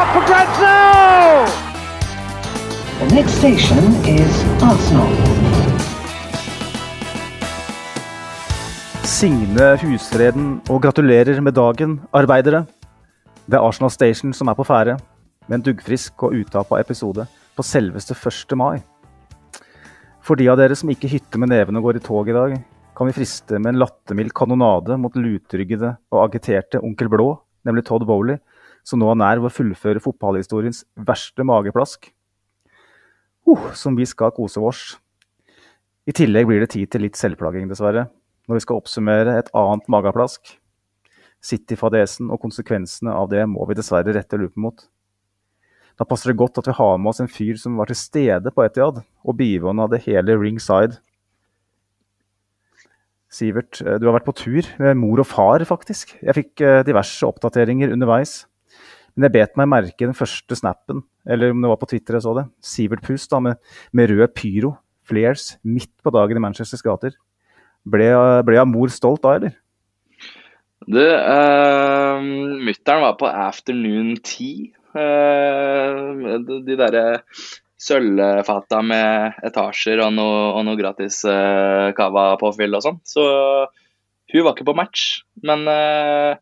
up for grabs now! The next station is Arsenal. Signe husfreden og gratulerer med dagen, arbeidere. Det er Arsenal Station som er på ferde, med en duggfrisk og utapa episode på selveste 1. mai. For de av dere som ikke hytter med nevene og går i tog i dag, kan vi friste med en lattermild kanonade mot lutryggede og agiterte onkel Blå, nemlig Todd Bowley, som nå er nær ved å fullføre fotballhistoriens verste mageplask. Uh, som vi skal kose oss. I tillegg blir det tid til litt selvplaging, dessverre, når vi skal oppsummere et annet mageplask. City-fadesen og konsekvensene av det må vi dessverre rette lupen mot. Da passer det godt at vi har med oss en fyr som var til stede på Etiad, og bivåna det hele ringside. Sivert, eh, du har vært på tur med mor og far, faktisk. Jeg fikk eh, diverse oppdateringer underveis. Men jeg bet meg merke den første snappen, eller om det var på Twitter jeg så det. Sivert Pust da, med, med rød pyro, flares, midt på dagen i Manchesters gater. Ble, av mor stolt da, eller? Du, uh, mutter'n var på afternoon tea. Uh, de, de derre sølvfata med etasjer og noe, og gratis uh, cava-påfyll og sånn. Så hun var ikke på match. Men uh,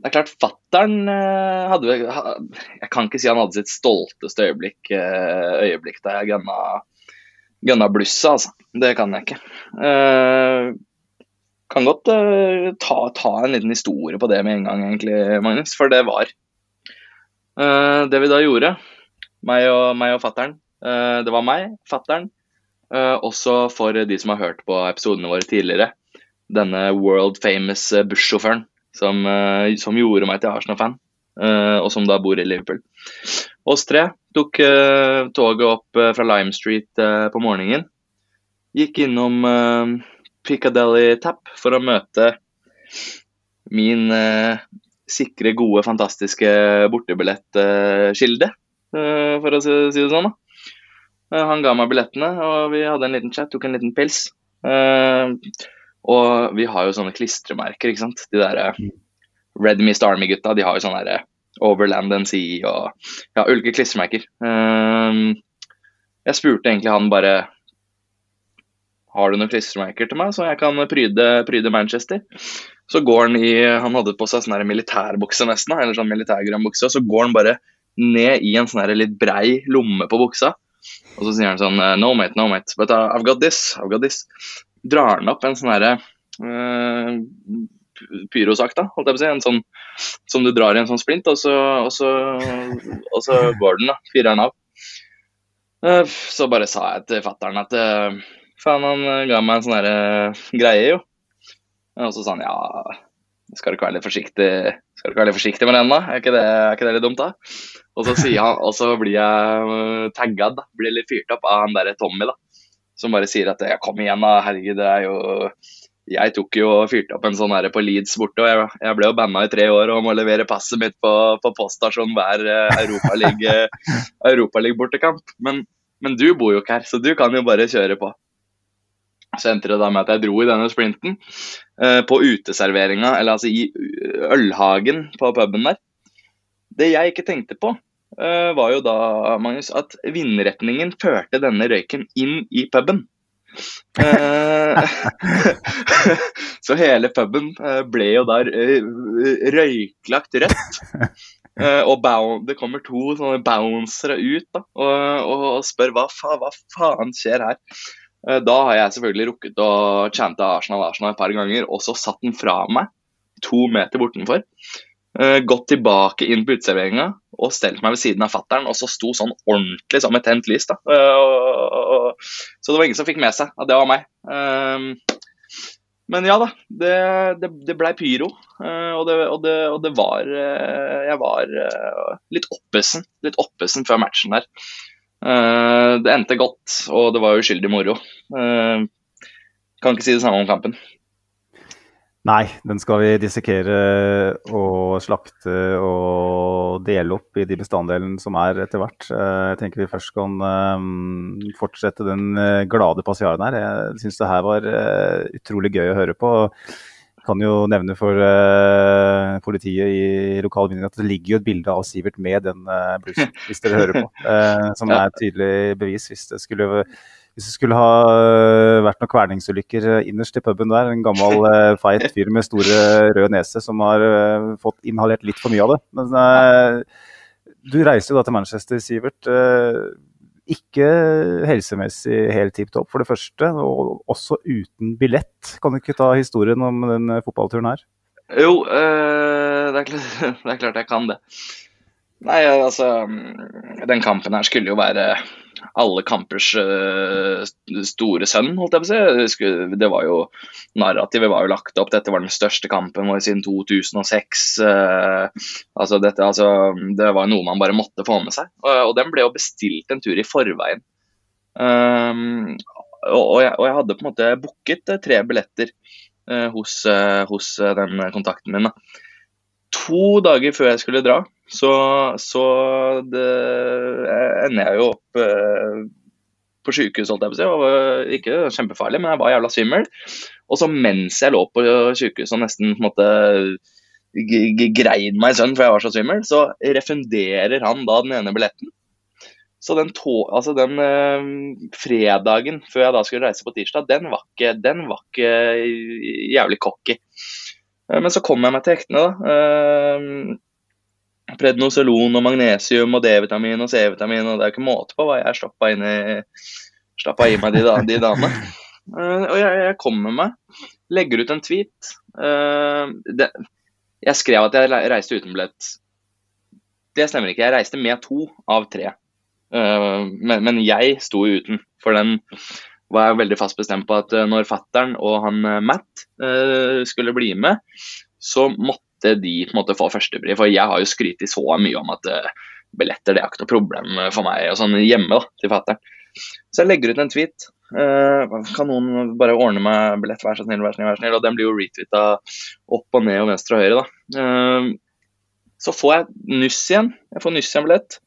det er klart, fattern uh, hadde Jeg kan ikke si han hadde sitt stolteste øyeblikk, uh, øyeblikk da jeg gønna, gønna blusset, altså. Det kan jeg ikke. Uh, kan godt ta, ta, en liten historie på det med en gang, egentlig, Magnus. For det var det vi da gjorde, meg og, meg og fattern. Det var meg, fattern, også for de som har hørt på episodene våre tidligere. Denne world famous bussjåføren som, som, gjorde meg til Arsenal-fan, og som da bor i Liverpool. Oss tre tok toget opp fra Lime Street på morgenen. Gikk innom Piccadilly Tap for å møte min eh, sikre, gode, fantastiske bortebillettkilde, eh, for å si, det sånn. da. han ga meg billettene, og vi hadde en liten chat, tok en liten pils. Eh, og vi har jo sånne klistremerker, ikke sant. De derre Red Mist Army-gutta, de har jo sånne derre Overland and Sea og ja, ulike klistremerker. Eh, jeg spurte egentlig han bare har du noen klistremerker til meg, så jeg kan pryde, pryde, Manchester? Så går han i Han hadde på seg sånn militærbukse nesten, eller sånn militærgrønn bukse, og så går han bare ned i en sånn litt brei lomme på buksa. Og så sier han sånn No mate, no mate, but uh, I've got this, I've got this. Drar han opp en sånn herre uh, pyrosak, da, holdt jeg på å si. En sånn som du drar i en sånn splint, og så, og så, og så går den, da. Fyrer den av. Uh, så bare sa jeg til fattern at uh, Faen, han eh, ga meg en sånn uh, greie, jo. Og så sa han ja, skal du ikke være litt forsiktig skal du ikke være litt forsiktig med den, da? Er ikke det, er ikke det litt dumt, da? Og så, sier han, og så blir jeg uh, tagga, da. Blir litt fyrt opp av han derre Tommy, da. Som bare sier at ja, kom igjen, da. Herregud, det er jo Jeg tok jo og fyrte opp en sånn her på Leeds borte, og jeg, jeg ble jo banna i tre år og må levere passet mitt på, på poststasjonen hver Europaliga-bortekamp. Europa men, men du bor jo ikke her, så du kan jo bare kjøre på. Så endte det da med at jeg dro i denne sprinten eh, på uteserveringa, eller altså i ølhagen på puben der. Det jeg ikke tenkte på, eh, var jo da, Magnus, at vindretningen førte denne røyken inn i puben. Eh, så hele puben eh, ble jo da eh, røyklagt rødt. Og det kommer to sånne bouncere ut da, og, og, spør hva, fa hva faen skjer her. Eh, da har jeg selvfølgelig rukket å chante Arsenal Arsenal et par ganger, og så satt den fra meg to meter bortenfor. Eh, gått tilbake inn på uteserveringa og stelt meg ved siden av fattern, og så sto sånn ordentlig som et tent lys. da. Eh, så det var ingen som fikk med seg at det var meg. Men ja da, det, det, det blei pyro. Uh, og, det, og, og, det, var Jeg var litt oppesen litt oppesen før matchen der. det endte godt, og det var uskyldig moro. kan ikke si det samme om kampen. Nei, den skal vi dissekere og slakte og dele opp i de bestanddelene som er etter hvert. Eh, jeg tenker vi først kan eh, fortsette den eh, glade passiaren her. Jeg syns det her var utrolig gøy å høre på. Jeg kan jo nevne for politiet i lokalmyndigheten at det ligger jo et bilde av Sivert med den blussen, hvis dere hører på. som er et tydelig bevis hvis det skulle hvis det skulle ha øh, vært noen kvelningsulykker øh, innerst i puben der, en gammel øh, feit fyr med store rød nese som har fått inhalert litt for mye av det. Men du reiser jo da til Manchester, Sivert. Ikke helsemessig helt tipp topp, for det første, og også uten billett. Kan du ikke ta historien om den fotballturen her? Jo, det, er klart, jeg kan det. Nei, altså Den kampen her skulle jo være alle kampers uh, store sønn, holdt jeg på å si. Det var jo, Narrativet var jo lagt opp, dette var den største kampen vår siden 2006. Uh, eh, altså dette, altså, det var noe man bare måtte få med seg. Og, og den ble jo bestilt en tur i forveien. Um, og, jeg, og, jeg, hadde på en måte booket tre billetter uh, hos, hos den kontakten min. Da. To dager før jeg skulle dra, så, så det, ender jeg jo opp eh, på sjukehus, holdt jeg på å si. Var ikke kjempefarlig, men jeg var jævla svimmel. Og så mens jeg lå på sjukehuset og nesten på en måte greid meg i søvn for jeg var så svimmel, så refunderer han da den ene billetten. Så den, to, altså den eh, fredagen før jeg da skulle reise på tirsdag, den var ikke, den var ikke jævlig cocky. Eh, men så kom jeg meg til hektene, da. Uh, prednosolon og magnesium og D-vitamin og C-vitamin. og Det er ikke måte på hva jeg stappa i, i meg de, de damene. Uh, og jeg, jeg kommer meg, legger ut en tweet. Uh, det, jeg skrev at jeg reiste uten billett. Det stemmer ikke. Jeg reiste med to av tre. Uh, men, men, jeg sto uten. For den var jeg veldig fast bestemt på at når fattern og han Matt skulle bli med, så måtte de på en måte får førstepri. For jeg har jo skrytt så mye om at uh, billetter det er ikke noe problem for meg og sånn hjemme da, til fatter'n. Så jeg legger ut en tweet. Kan noen bare ordne meg billett, vær så snill, vær så snill, vær så snill. Og den blir jo retweeta opp og ned og venstre og høyre, da. Så får jeg nyss igjen. Jeg får nyss igjen billett.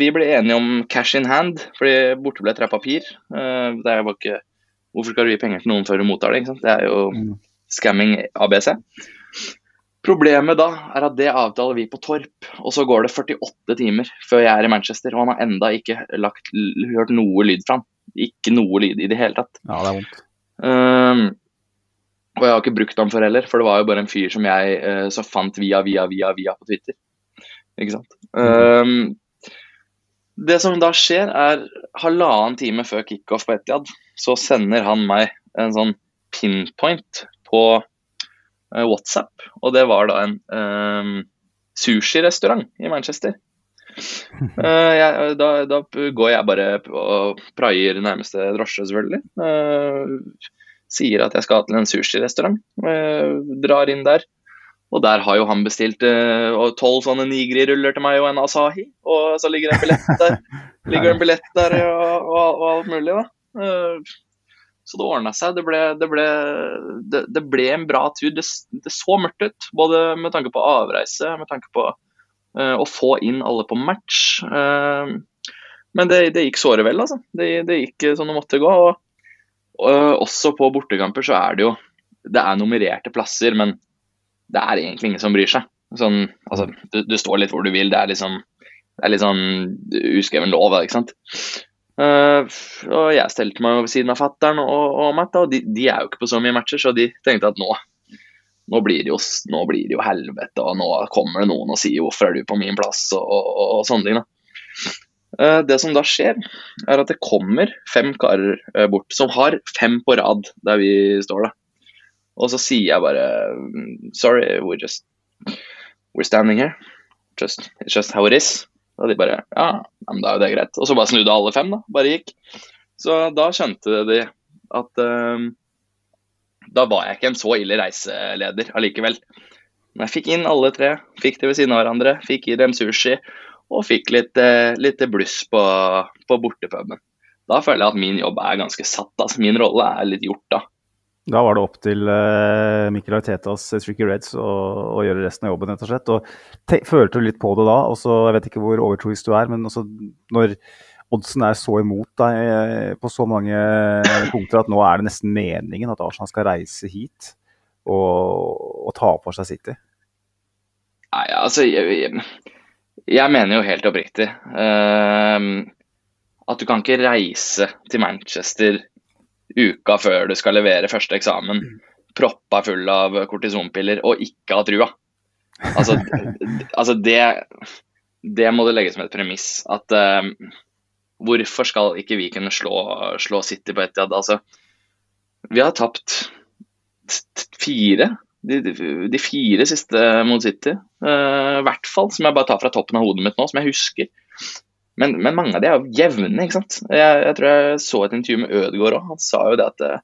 Vi ble enige om cash in hand, fordi bortebilletter er papir. Det er jo ikke Hvorfor skal du gi penger til noen før du mottar det? ikke sant? Det er jo mm scamming ABC. Problemet da er at det avtaler vi på Torp, og så går det 48 timer før jeg er i Manchester, og han har enda ikke lagt, hørt noe lyd fra han. Ikke noe lyd i det hele tatt. Ja, det er vondt. Um, og jeg har ikke brukt ham for heller, for det var jo bare en fyr som jeg uh, så fant via, via, via, via på Twitter. Ikke sant. Um, det som da skjer, er halvannen time før kickoff på Etiad, så sender han meg en sånn pinpoint på uh, WhatsApp. Og det var da en um, sushirestaurant i Manchester. Uh, jeg, da, da, går jeg bare og praier nærmeste drosje, selvfølgelig. Uh, sier at jeg skal til en sushirestaurant. Uh, drar inn der. Og der har jo han bestilt tolv sånne nigri-ruller til meg og en Asahi. Og så ligger det en billett der, ligger en billett der og, og, og alt mulig, da. Så det ordna seg. Det ble, det, ble, det, det ble, en bra tur. Det, så mørkt ut, både med tanke på avreise, med tanke på uh, å få inn alle på match. Uh, men det, gikk såre vel, altså. Det, gikk som det måtte gå. Og, uh, også på bortekamper så er det jo Det er nummererte plasser, men det er egentlig ingen som bryr seg. Sånn, altså, du, du, står litt hvor du vil. Det er liksom det er litt sånn uskreven lov. ikke sant? Uh, og jeg stelte meg ved siden av fattern og, og Matt, og de, de, er jo ikke på så mye matcher, så de tenkte at nå, nå, blir det jo, nå blir det jo helvete, og nå kommer det noen og sier 'hvorfor er du på min plass', og, og, og sånne ting. da. Uh, det som da skjer, er at det kommer fem karer uh, bort som har fem på rad der vi står. da. Og så sier jeg bare 'sorry, we're just we're standing here'. Just, it's just how it is. Og de bare Ja, men da er jo det greit. Og så bare snudde alle fem, da. Bare gikk. Så da skjønte de at uh, da var jeg ikke en så ille reiseleder allikevel. Men jeg fikk inn alle tre, fikk det ved siden av hverandre, fikk i dem sushi og fikk litt, uh, litt bluss på, på bortepuben. Da føler jeg at min jobb er ganske satt. altså Min rolle er litt gjort da. Da var det opp til uh, Mikkel Artetas Tricky Reds å, å, gjøre resten av jobben, rett og slett. Og følte du litt på det da? Også, jeg vet ikke hvor overtroisk du er, men også når oddsen er så imot deg eh, på så mange punkter at nå er det nesten meningen at Arsenal skal reise hit og, og ta for seg City? Nei, altså jeg, jeg, jeg mener jo helt oppriktig uh, at du kan ikke reise til Manchester uka før du skal levere første eksamen, proppa full av kortisonpiller og ikke ha trua. Altså, altså det, det må det legge som et premiss. At uh, hvorfor skal ikke vi kunne slå, slå City på Etiad? Altså, vi har tapt fire de, de, fire siste mot City, uh, i hvert fall, som jeg bare tar fra toppen av hodet mitt nå, som jeg husker. Men, men mange av de er jo jevne, ikke sant. Jeg, jeg, tror jeg så et intervju med Ødegaard òg. Han sa jo det at uh,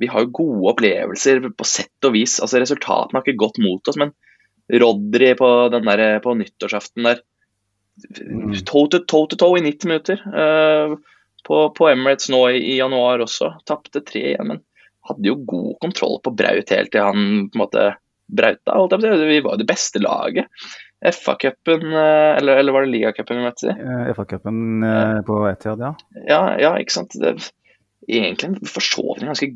vi har jo gode opplevelser på sett og vis. Altså Resultatene har ikke gått mot oss, men Rodry på, den der, på nyttårsaften der Toe to toe, to toe i 90 minutter. Uh, på, på, Emirates nå i, i januar også. Tapte tre igjen, men hadde jo god kontroll på Braut helt til han på en måte brauta. Vi var jo det beste laget. FA-cupen, eh, eller, eller, var det ligacupen vi møttes i? Eh, FA-cupen eh, på Etiad, ja. ja. Ja, ikke sant. Det, egentlig en forsovning ganske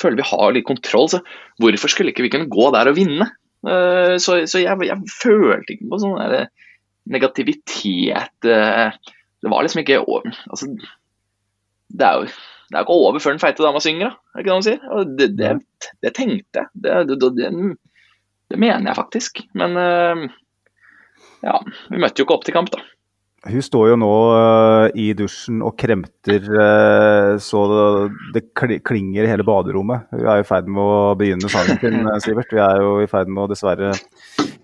Føler vi har litt kontroll, så hvorfor skulle ikke vi kunne gå der og vinne? Så, så jeg, jeg, følte ikke på sånn der negativitet Det var liksom ikke altså, Det er jo det er ikke over før den feite dama synger, da. Er ikke det man sier? Og det, det, det tenkte jeg. Det, det, det, mener jeg faktisk. Men uh, ja, vi møtte jo ikke opp til kamp, da. Hun står jo nå uh, i dusjen og kremter uh, så det, klinger i hele baderommet. Hun er i ferd med å begynne sangen sin, Sivert. Vi er jo i ferd med å dessverre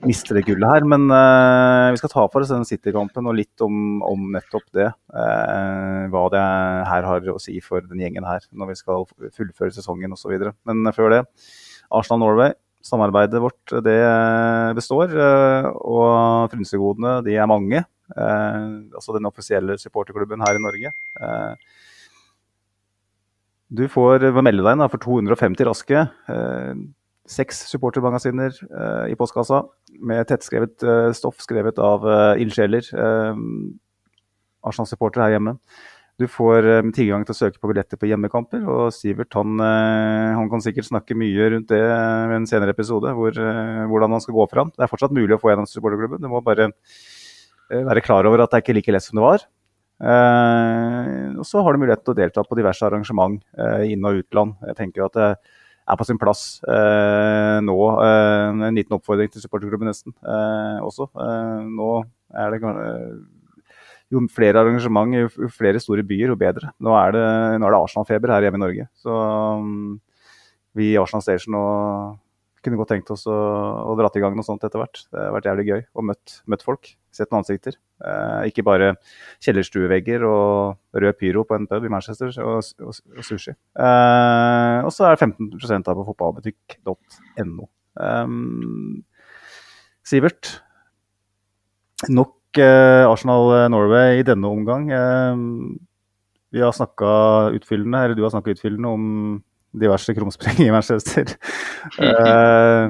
miste det gullet her. Men uh, vi skal ta for oss den City-kampen og litt om, om nettopp det. Hva det her har å si for den gjengen her når vi skal fullføre sesongen osv. Men før det, Arsenal-Norway. Samarbeidet vårt det består, uh, og frynsegodene de er mange. altså den offisielle supporterklubben her i Norge. du får melde deg inn for 250 raske seks supportermagasiner i postkassa med tettskrevet stoff skrevet av ildsjeler. Arsenal-supportere her hjemme. Du får tilgang til å søke på billetter på hjemmekamper. Og Sivert han, han, kan sikkert snakke mye rundt det ved en senere episode, hvor, hvordan han skal gå fram. Det er fortsatt mulig å få gjennom supporterklubben. Du må bare være klar over at det er ikke like lett som det var. og så har du mulighet til å delta på diverse arrangement inn- og utland. Jeg tenker at det, er på sin plass eh, nå. Eh, en liten oppfordring til supporterklubben nesten eh, også. Eh, nå er det jo flere arrangement, jo flere store byer, jo bedre. Nå er det, nå det Arsenal-feber her hjemme i Norge. Så um, vi i Arsenal Station og kunne godt tenkt oss å, å dra i gang noe sånt etter hvert. Det har vært jævlig gøy og møtt, møtt folk. Sett noen ansikter. Eh, ikke bare kjellerstuevegger og rød pyro på en pub i Manchester og, og, og sushi. Eh, og så er det 15 av på fotballbutikk.no. Um, Sivert, nok eh, Arsenal Norway i denne omgang. Eh, vi har snakka utfyllende, eller du har snakka utfyllende om diverse krumspring i Manchester. Uh,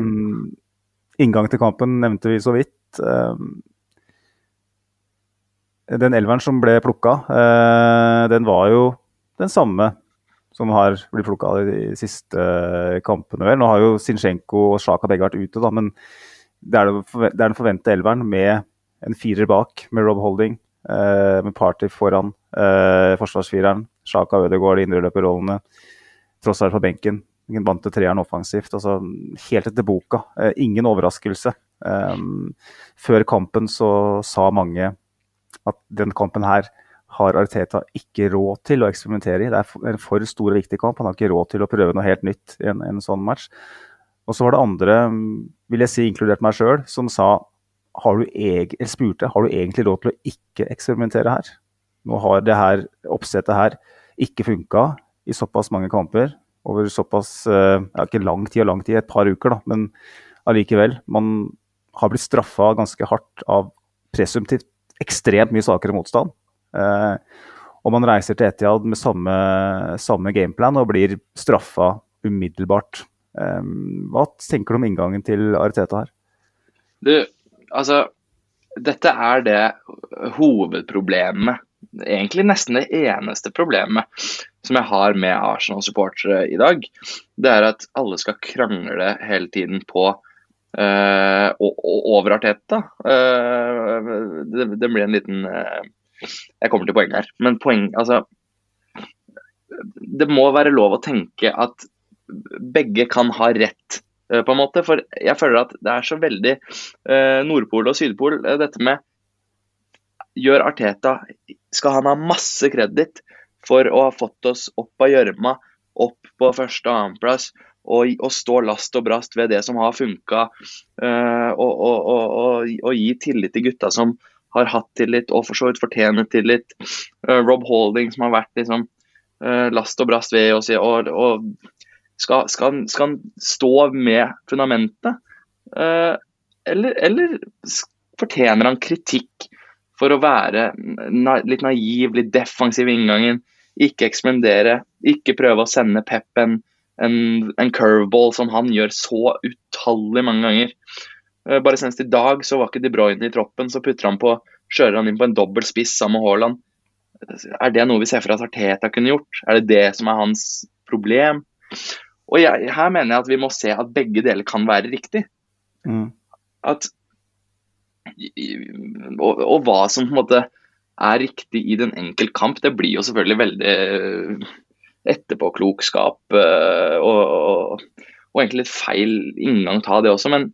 inngang til kampen nevnte vi så vidt. Uh, den elveren som ble plukka, uh, den var jo den samme som har blitt plukka de siste kampene. vel. Nå har jo Zinchenko og Sjaka begge vært ute, da, men det er, det er den forventede elveren med en firer bak, med Rob Holding, med Party foran, forsvarsfireren, Sjaka Ødegaard, i indreløperrollene tross alt på benken. Ingen vant til treeren offensivt. altså Helt etter boka. Eh, ingen overraskelse. Um, før kampen så sa mange at den kampen her har Arteta ikke råd til å eksperimentere i. Det er en for stor og viktig kamp. Han har ikke råd til å prøve noe helt nytt i en, en sånn match. Og så var det andre, vil jeg si inkludert meg sjøl, som sa har du eller spurte har du egentlig råd til å ikke eksperimentere her. Nå har det her oppsettet her ikke funka i såpass mange kamper. over såpass ja, Ikke lang tid og lang tid, et par uker, da, men allikevel. Man har blitt straffa ganske hardt av presumptivt ekstremt mye svakere motstand. Eh, og man reiser til Etiad med samme, samme gameplan og blir straffa umiddelbart. Eh, hva tenker du om inngangen til Ariteta her? Du, altså Dette er det hovedproblemet, egentlig nesten det eneste problemet som jeg har med Arsenal-supportere i dag. Det er at alle skal krangle hele tiden på Uh, og over Arteta. Uh, det, det, blir en liten uh, Jeg kommer til poenget her. Men poeng Altså Det må være lov å tenke at begge kan ha rett, på en måte. For jeg føler at det er så veldig Nordpol og Sydpol, dette med Gjør Arteta Skal han ha masse kreditt for å ha fått oss opp av gjørma, opp på første- og annenplass, og, og, stå last og brast ved det som har funka, eh, og, og, og, gi tillit til gutta som har hatt tillit og for så vidt fortjener tillit. Uh, Rob Holding som har vært liksom, last og brast ved oss, og, og skal, skal, skal, han stå med fundamentet? eller, eller fortjener han kritikk for å være litt naiv, litt defensiv i inngangen? Ikke eksperimentere, ikke prøve å sende Peppen en, en curveball som han gjør så utallig mange ganger. Eh, bare senest i dag så var ikke De Bruyne i troppen, så putter han på, kjører han inn på en dobbel spiss sammen med Haaland. Er det noe vi ser for oss Arteta kunne gjort? Er det det som er hans problem? Og jeg, Her mener jeg at vi må se at begge deler kan være riktig. Mm. At, og, og, hva som på en måte er riktig i den enkelte kamp, det blir jo selvfølgelig veldig etterpåklokskap uh, og, og, og, egentlig litt feil inngang ta det også. Men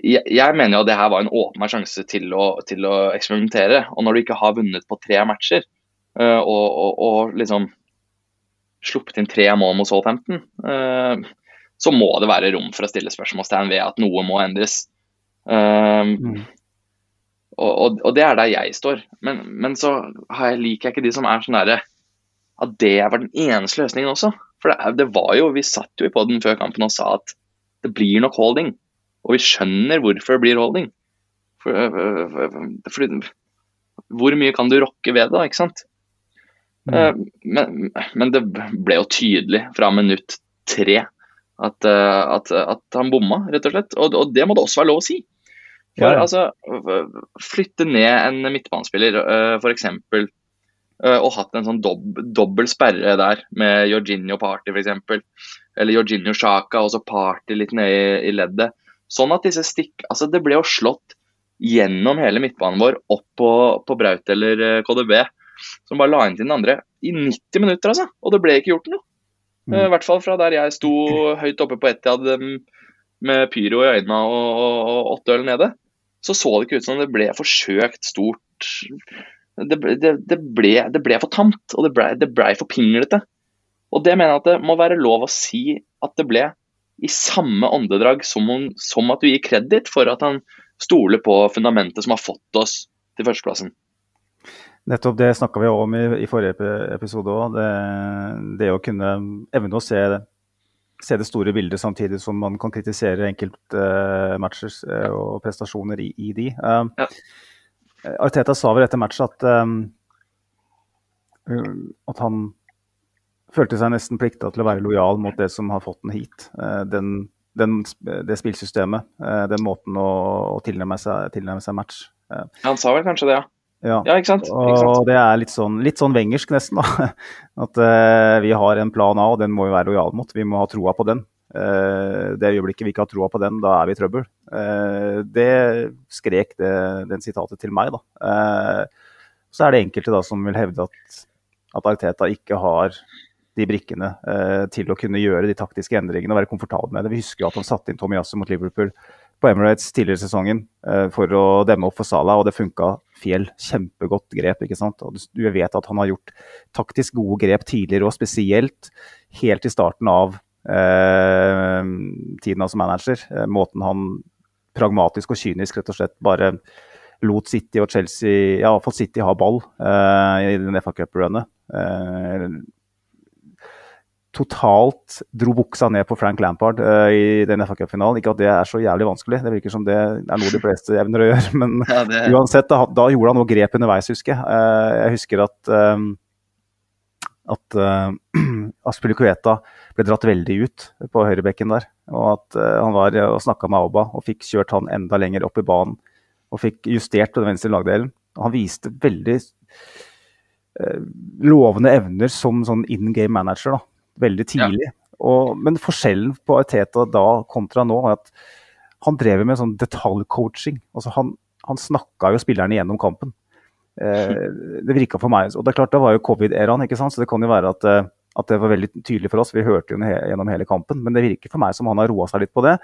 jeg, jeg mener jo at det her var en åpen sjanse til å, til å, eksperimentere. Og når du ikke har vunnet på tre matcher uh, og, og, liksom sluppet inn tre mål mot Southampton, uh, så må det være rom for å stille spørsmålstegn ved at noe må endres. Mm. Og, og, det er der jeg står. Men, men så jeg, liker jeg ikke de som er sånn derre at det var den eneste løsningen også. For det, det, var jo, Vi satt jo i poden før kampen og sa at det blir nok holding. Og vi skjønner hvorfor det blir holding. For, for, for, hvor mye kan du rokke ved det, ikke sant? Mm. Eh, men, men, det ble jo tydelig fra minutt tre at, eh, at, at han bomma, rett og slett. Og, og, det må det også være lov å si. For ja. altså, Flytte ned en midtbanespiller, eh, f.eks. Og hatt en sånn dob dobbel sperre der med Jorginho Party f.eks. Eller Jorginho Shaka og så Party litt nede i, i, leddet. Sånn at disse stikk Altså, det ble jo slått gjennom hele midtbanen vår opp på, på Braut eller KDB, som bare la inn til den andre i 90 minutter, altså. Og det ble ikke gjort noe. Mm. Eh, I hvert fall fra der jeg sto høyt oppe på Etiad med pyro i øynene og, og, og åtte øl nede. Så så det ikke ut som det ble forsøkt stort det, det, det, ble, det, ble, for tamt, og det ble, det ble for pinglete. Og det mener jeg at det må være lov å si at det ble i samme åndedrag som, hun, som at du gir kreditt for at han stoler på fundamentet som har fått oss til førsteplassen. Nettopp det snakka vi om i, i, forrige episode òg. Det, det, å kunne evne å se, se, det store bildet samtidig som man kan kritisere enkeltmatcher uh, og prestasjoner i, i de. Uh, ja. Arteta sa vel etter matchen at, um, at han følte seg nesten plikta til å være lojal mot det som har fått den hit. Uh, den, den, det spillsystemet, den måten å, å tilnærme, seg, tilnærme, seg, match. Han sa vel kanskje det, ja. Ja, ja ikke, sant? ikke sant? Og det er litt sånn, litt sånn wengersk nesten. da. At uh, vi har en plan A, og den må vi være lojale mot. Vi må ha troa på den. Uh, det øyeblikket vi ikke har troa på den, da er vi i trøbbel. Uh, det skrek det, den sitatet til meg, da. Så er det enkelte da som vil hevde at, at Arteta ikke har de brikkene til å kunne gjøre de taktiske endringene og være komfortabel med det. Vi husker jo at han satte inn Tomiyasu mot Liverpool på Emirates tidligere i sesongen for å demme opp for Salah, og det funka fjell. Kjempegodt grep. ikke sant? Og du vet at han har gjort taktisk gode grep tidligere, og spesielt helt i starten av eh, tiden som manager. Eh, måten han pragmatisk og kynisk rett og slett bare lot City og Chelsea, ja, iallfall City ha ball eh, i den FA Cup-runnet. Eh, totalt dro buksa ned på Frank Lampard uh, i den FA Cup-finalen. Ikke at det er så jævlig vanskelig, det virker som det er noe de fleste evner å gjøre. Men ja, det... uansett, da, da, gjorde han noe grep underveis, husker jeg. Uh, jeg husker at um, at uh, Aspilicueta ble dratt veldig ut på høyrebekken der. Og at uh, han var og snakka med Auba og fikk kjørt han enda lenger opp i banen. Og fikk justert på den venstre lagdelen. Og han viste veldig lovende evner som sånn in game manager. da veldig tidlig. Ja. Og, men forskjellen på Teta da kontra nå er at han drev med sånn detaljcoaching. Altså han, han snakka jo spillerne gjennom kampen. Eh, det virka for meg Og det er klart, det var jo covid-æraen, ikke sant? så det kan jo være at, eh, at, det var veldig tydelig for oss. Vi hørte jo gjennom hele kampen. Men det virker for meg som han har roa seg litt på det.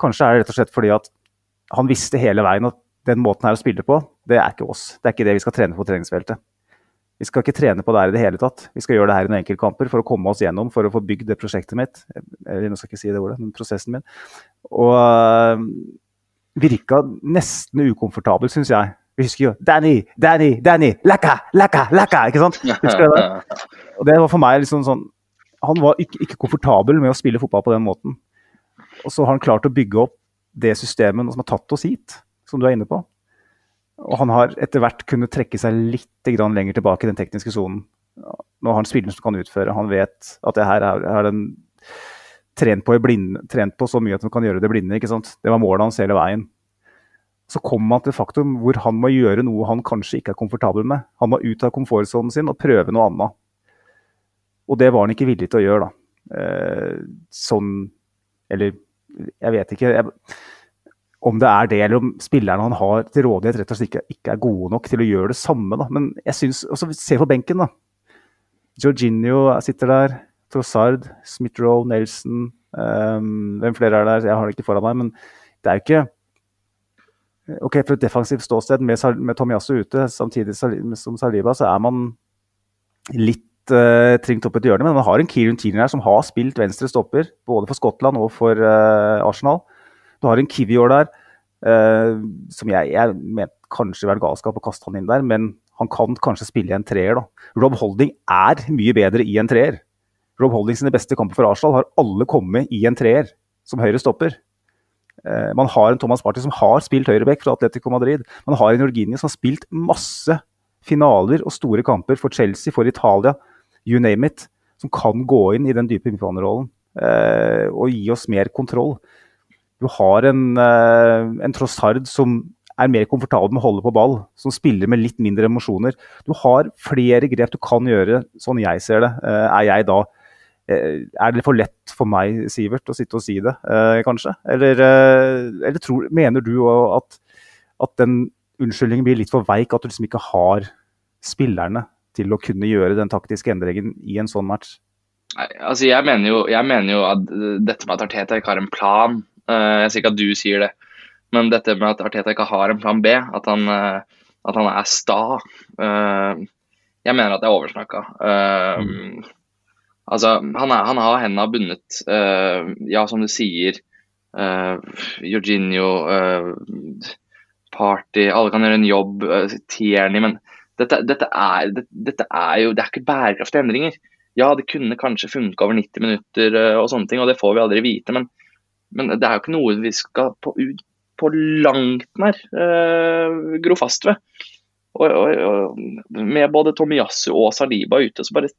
Kanskje er det rett og slett fordi at han visste hele veien at den måten her å spille på, det er ikke oss. Det er ikke det vi skal trene på treningsfeltet. Vi skal ikke trene på det her i det hele tatt. Vi skal gjøre det her i noen enkeltkamper for å komme oss gjennom, for å få bygd det prosjektet mitt. Eller nå skal jeg ikke si det ordet, men prosessen min. Og uh, virka nesten ukomfortabel, syns jeg. Vi husker jo 'Danny, Danny, Danny! Laka, laka, laka!' Ikke sant? Husker du det? Og det var for meg liksom sånn Han var ikke, ikke komfortabel med å spille fotball på den måten. Og så har han klart å bygge opp det systemet som har tatt oss hit, som du er inne på. Og han har etter hvert kunnet trekke seg litt lenger tilbake i den tekniske sonen. Nå har han spilleren som kan utføre. Han vet at det her er den trent på, blind, trent på, så mye at han kan gjøre det blinde. ikke sant? Det var målet hans hele veien. Så kommer han til faktum hvor han må gjøre noe han kanskje ikke er komfortabel med. Han må ut av komfortsonen sin og prøve noe annet. Og det var han ikke villig til å gjøre, da. Eh, sånn Eller jeg vet ikke. Jeg, om det er det, eller om spillerne han har til rådighet rett og slett ikke, ikke er gode nok til å gjøre det samme. Da. Men jeg synes, også Se på benken, da. Jorginho sitter der. Trossard, Smith-Roe, Nelson um, Hvem flere er der? Jeg har det ikke foran meg. Men det er jo ikke Ok, For et defensivt ståsted med, med Tomiasso ute, samtidig som Saliba, så er man litt uh, tringt opp et hjørne. Men man har en Kieran Tierney her som har spilt venstre stopper, både for Skottland og for uh, Arsenal. Du har en Kivior der, eh, som jeg, jeg mente kanskje var galskap å kaste han inn der, men han kan kanskje spille i en treer. da. Rob Holding er mye bedre i en treer. Rob Holding sine beste kamper for Arsenal har alle kommet i en treer, som høyre stopper. Eh, man har en Thomas Party som har spilt høyreback fra Atletico Madrid. Man har en Jorginho som har spilt masse finaler og store kamper for Chelsea, for Italia, you name it. Som kan gå inn i den dype midtbanerollen eh, og gi oss mer kontroll. Du har en, eh, en Trossard som er mer komfortabel med å holde på ball, som spiller med litt mindre emosjoner. Du har flere grep du kan gjøre, sånn jeg ser det. Eh, er jeg da eh, Er det for lett for meg, Sivert, å sitte og si det, kanskje? Eller, eller tror, mener du at, at den unnskyldningen blir litt for veik, at du liksom ikke har spillerne til å kunne gjøre den taktiske endringen i en sånn match? Nei, altså jeg mener, jo, jeg mener jo at dette med at Arteta ikke har en plan jeg sier ikke at du sier det, men dette med at Arteta ikke har en plan B, at han, eh, at han er sta eh, Jeg mener at det er oversnakka. Mm. Altså, han, er, han har hendene bundet. ja, som du sier, Jorginho, Party Alle kan gjøre en jobb. Tierney. Men dette, dette, er, dette, er, jo Det er ikke bærekraftige endringer. Ja, det kunne kanskje funke over 90 minutter og sånne ting, og det får vi aldri vite. Men men det er jo ikke noe vi skal på, på langt nær uh, gro fast ved. Og, og, og, med både Tomiyasu og Saliba ute, så bare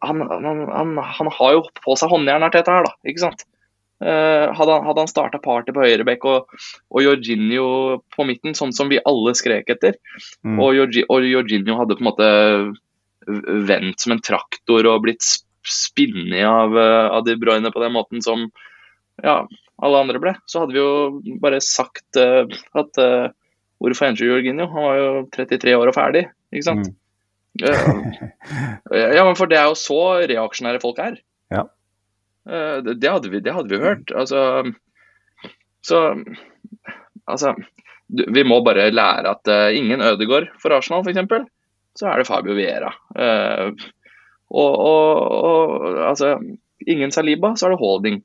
han, han, han, han har jo på seg håndjern her, her, da. Ikke sant? Uh, hadde han, hadde han starta party på høyrebekk og, og Jorginho på midten, sånn som vi alle skrek etter, mm. og Jorginho hadde på en måte vendt som en traktor og blitt spinnet av, eh, av De Bruyne på den måten som ja, alle andre ble, så hadde vi jo bare sagt uh, at uh, hvorfor endte Jorginho? Han var jo 33 år og ferdig, ikke sant? Mm. Uh, ja, men for det er jo så reaksjonære folk er. Ja. Uh, det, det, hadde vi, det hadde vi hørt. Altså Så Altså Vi må bare lære at uh, ingen Ødegaard for Arsenal, f.eks. Så er det Fabio Viera. Og, og, og, altså Ingen Saliba, så er det Holding.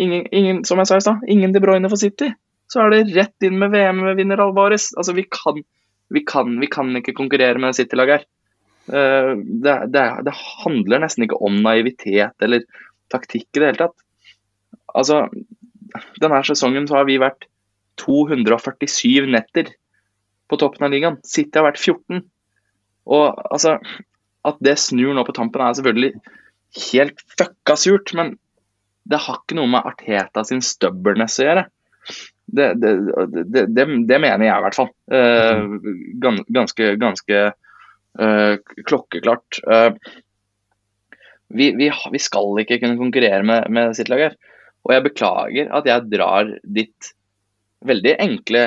Ingen, ingen, som jeg sa i stad, ingen De Bruyne for City. Så er det rett inn med VM-vinner Alvarez. Altså, vi kan, vi, kan, vi kan ikke konkurrere med City-laget her. Eh, det, det, det, handler nesten ikke om naivitet eller taktikk i det hele tatt. Altså, denne sesongen så har vi vært 247 netter på toppen av ligaen. City har vært 14. Og altså, at det snur nå på tampen er selvfølgelig helt fucka surt, men det har ikke noe med Arteta sin stubbornness å gjøre. Det, det, det, det, mener jeg i hvert fall. Uh, ganske ganske uh, klokkeklart. Uh, vi, vi, vi, skal ikke kunne konkurrere med, med sitt lag her. Og jeg beklager at jeg drar ditt veldig enkle,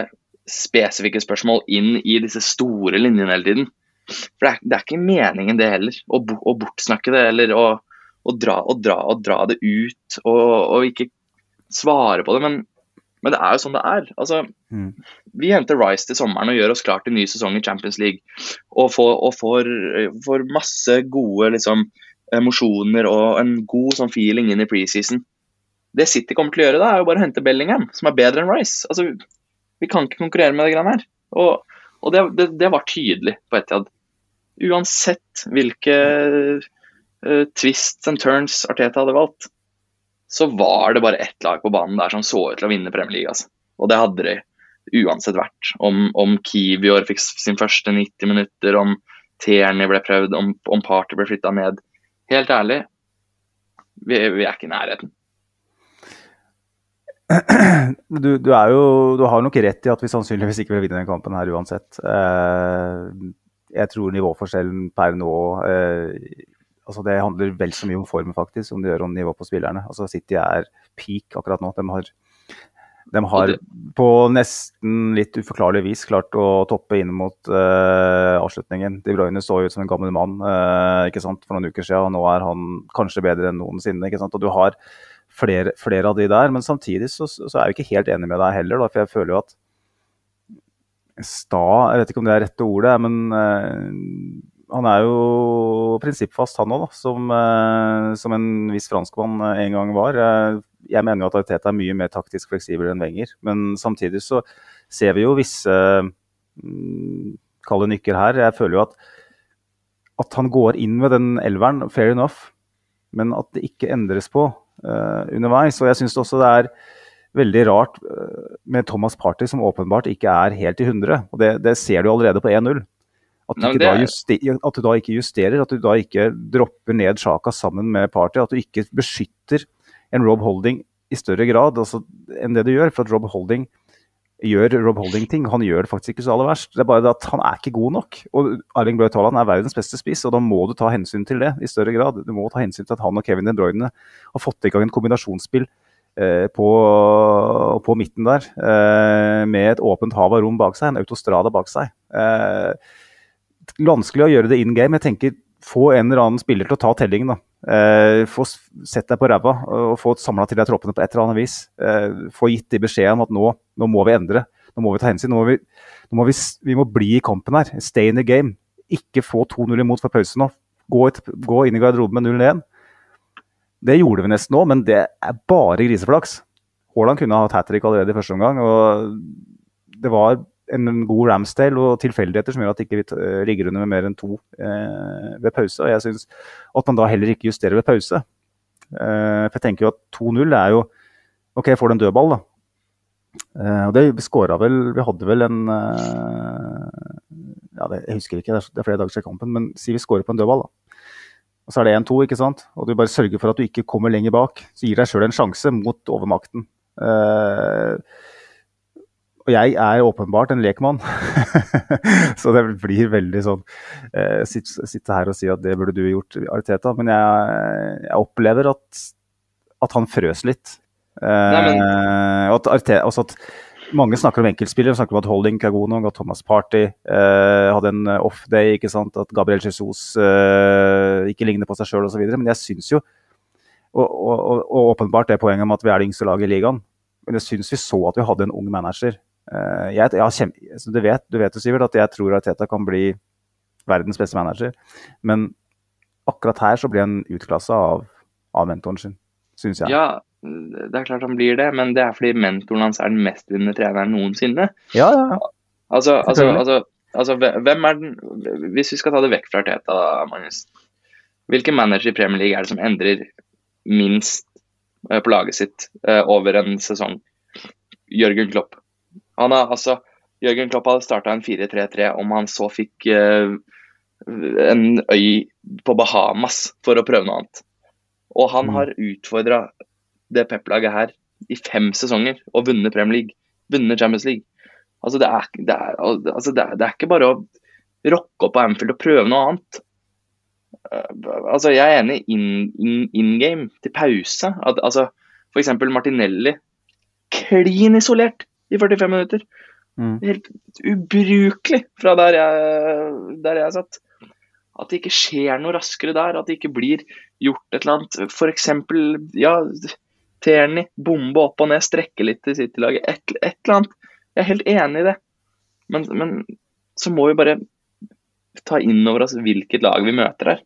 spesifikke spørsmål inn i disse store linjene hele tiden. For det er, det er ikke meningen det heller, å, å bortsnakke det eller å, å, dra, å, dra, å, dra, det ut og, og, ikke svare på det. Men, men, det er jo sånn det er. Altså, mm. Vi henter Rice til sommeren og gjør oss klar til ny sesong i Champions League. Og får, og får, får masse gode liksom, emosjoner og en god sånn, feeling inn i preseason. Det City kommer til å gjøre, da, er jo bare å hente Bellingham, som er bedre enn Rice. Altså, vi kan ikke konkurrere med det greiene her. Og, og det, det, det, var tydelig på Etiad. Uansett hvilke uh, twists and turns Arteta hadde valgt, så var det bare ett lag på banen der som så ut til å vinne Premier League. Altså. Og det hadde de uansett vært. Om, om Kivior fikk sin første 90 minutter, om Terni ble prøvd, om, om Party ble flytta ned. Helt ærlig, vi, vi er ikke i nærheten. Du, du, jo, du, har nok rett i at vi sannsynligvis ikke vil vinne den kampen her uansett. Eh, jeg tror nivåforskjellen per nå eh, altså Det handler vel så mye om formen faktisk, som det gjør om nivå på spillerne. Altså City er peak akkurat nå. De har, de har på nesten litt uforklarlig vis klart å toppe inn mot eh, avslutningen. De Bruyne så ut som en gammel mann eh, ikke sant, for noen uker siden. og Nå er han kanskje bedre enn noensinne. ikke sant, og du har flere, flere, av de der. Men samtidig så, så, er jeg ikke helt enig med deg heller, da, for jeg føler jo at sta Jeg vet ikke om det er rette ordet, men uh, han er jo prinsippfast, han òg, som, uh, som, en viss franskmann en gang var. Jeg mener jo at Arteta er mye mer taktisk fleksibel enn Wenger. Men samtidig så ser vi jo visse um, kalde nykker her. Jeg føler jo at, at han går inn med den elveren, fair enough, men at det ikke endres på uh, underveis. Og jeg syns også det er veldig rart uh, med Thomas Party, som åpenbart ikke er helt i 100. Og det, det ser du allerede på 1-0. At, er... at, du da ikke justerer, at du da ikke dropper ned Sjaka sammen med Party. At du ikke beskytter en Rob Holding i større grad altså, enn det du gjør. For at Rob Holding gjør Rob Holding-ting. Han gjør det faktisk ikke så aller verst. Det er bare det at han er ikke god nok. Og Arling Braut Haaland er verdens beste spiss, og da må du ta hensyn til det i større grad. Du må ta hensyn til at han og Kevin De Bruyne har fått i gang en kombinasjonsspill eh, på, på, midten der, eh, med et åpent hav av rom bak seg, en autostrada bak seg. Eh, vanskelig å gjøre det in game. Jeg tenker få en eller annen spiller til å ta tellingen. da. Eh, få sett deg på ræva og få samla til deg troppene på et eller annet vis. Eh, få gitt de beskjed om at nå, nå, må vi endre. Nå må vi ta hensyn. Nå må vi, nå må vi, vi, må bli i kampen her. Stay in the game. Ikke få 2-0 imot for pause nå. Gå, et, gå, inn i garderoben med 0-1. Det gjorde vi nesten nå, men det er bare griseflaks. Haaland kunne hatt hat trick allerede i første omgang. og Det var en god Ramsdale og tilfeldigheter som gjør at ikke vi ikke ligger under med mer enn to eh, ved pause. Og jeg syns at man da heller ikke justerer ved pause. Eh, for jeg tenker jo at 2-0 er jo OK, får du en dødball, da. Eh, og det skåra vel Vi hadde vel en eh, ja, det, Jeg husker ikke, det er flere dager siden kampen, men si vi skårer på en dødball, da. Og så er det 1-2, ikke sant? og du bare sørger for at du ikke kommer lenger bak. Så gir deg sjøl en sjanse mot overmakten. Uh, og jeg er åpenbart en lekmann, så det blir veldig sånn uh, sitte, sitte, her og si at det burde du gjort, Ariteta. Men jeg, jeg opplever at, at, han frøs litt. Uh, Nei, men... at Arteta, altså at mange snakker om enkeltspillere, snakker om at Holding er god nok, at Thomas Party eh, hadde en off-day, ikke sant? at Gabriel Jesus eh, ikke ligner på seg sjøl osv. Men jeg syns jo, og, og, og, åpenbart det poenget om at vi er det yngste laget i ligaen, men jeg syns vi så at vi hadde en ung manager Eh, jeg, jeg kjem, du, vet, du vet Sivert, at jeg tror Arteta kan bli verdens beste manager. Men akkurat her så blir han utklassa av, av mentoren sin, syns jeg. Ja, det er klart han blir det, men det er fordi mentoren hans er den mestvinnende treneren noensinne. Ja, ja. Altså, altså, altså Altså, hvem er den Hvis vi skal ta det vekk fra Teta, Magnus. Hvilken manager i Premier League er det som endrer minst eh, på laget sitt eh, over en sesong? Jørgen Klopp. Han har altså Jørgen Klopp hadde starta en 4-3-3 om han så fikk uh, en øy på Bahamas for å prøve noe annet. Og han mm. har utfordra det Pep-laget her i fem sesonger og vunnet Premier League. Vunnet Champions League. Altså, det er, det er, altså, det er, det er ikke bare å rocke opp på Anfield og prøve noe annet. Uh, altså, jeg er enig in, in, in game, til pause. At, altså, eksempel Martinelli. Klin isolert i 45 minutter. Mm. Helt ubrukelig fra der jeg, der jeg satt. At det ikke skjer noe raskere der. At det ikke blir gjort et eller annet. F.eks. ja, Terni, bombe opp og ned, strekke litt til City-laget. Et, et, eller annet. Jeg er helt enig i det. Men, men så må vi bare ta inn over oss hvilket lag vi møter her.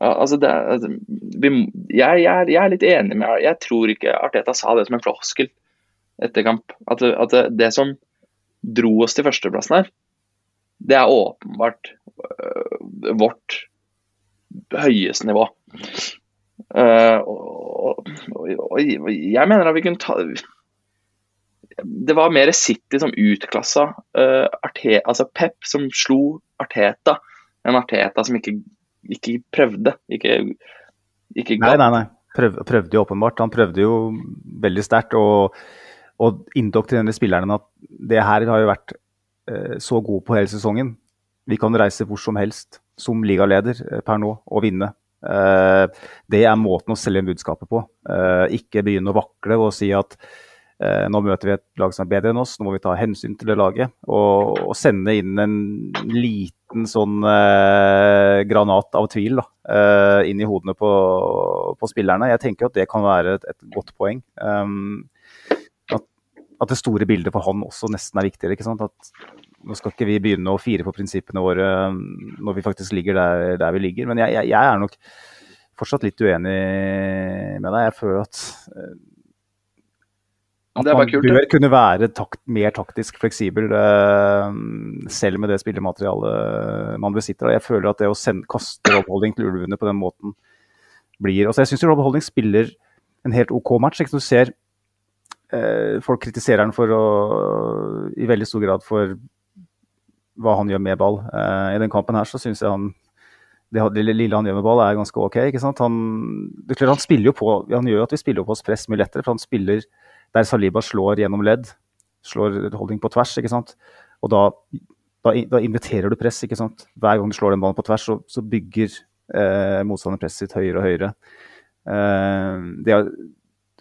Altså det, altså, vi, jeg, jeg, jeg, er litt enig med Jeg tror ikke Arteta sa det som en floskel etter kamp. At, at det, det, som dro oss til førsteplassen her, det er åpenbart øh, vårt høyeste nivå. Uh, og, jeg mener at vi kunne ta Det var mer City som utklassa uh, Arte, altså Pep som slo Arteta, enn Arteta som ikke, ikke prøvde. Ikke, ikke nei, nei, nei. Prøv, prøvde jo åpenbart. Han prøvde jo veldig sterkt. Og, og indoktrinere spillerne at det her har jo vært uh, så gode på hele sesongen. Vi kan reise hvor som helst som ligaleder per nå og vinne. Eh, det er måten å selge budskapet på. Eh, ikke begynne å vakle og si at eh, nå møter vi et lag som er bedre enn oss, nå må vi ta hensyn til det laget. Og, og sende inn en liten sånn eh, granat av tvil da, eh, inn i hodene på, på, spillerne. Jeg tenker at det kan være et, et godt poeng. Um, at, at, det store bildet for han også nesten er viktigere. ikke sant? At nå skal ikke vi begynne å fire på prinsippene våre um, når vi faktisk ligger der, der vi ligger. Men jeg, jeg, jeg, er nok fortsatt litt uenig med deg. Jeg føler at, uh, at man kult, bør kunne være takt, mer taktisk fleksibel uh, selv med det spillematerialet man besitter. Jeg føler at det å sende, kaste Rob Holding til ulvene på den måten blir altså Jeg syns Rob Holding spiller en helt OK match. Ikke? Du ser uh, folk kritiserer han for å, i veldig stor grad for hva han gjør med ball. Uh, I den kampen her så syns jeg han det lille han gjør med ball, er ganske OK. ikke sant? Han, det er klart han spiller jo på, han gjør at vi spiller på oss press mye lettere, for han spiller der Saliba slår gjennom ledd. Slår holding på tvers, ikke sant. Og da, da, da inviterer du press, ikke sant. Hver gang du slår den ballen på tvers, så, så bygger eh, motstanderen presset sitt høyere og høyere. Eh, er,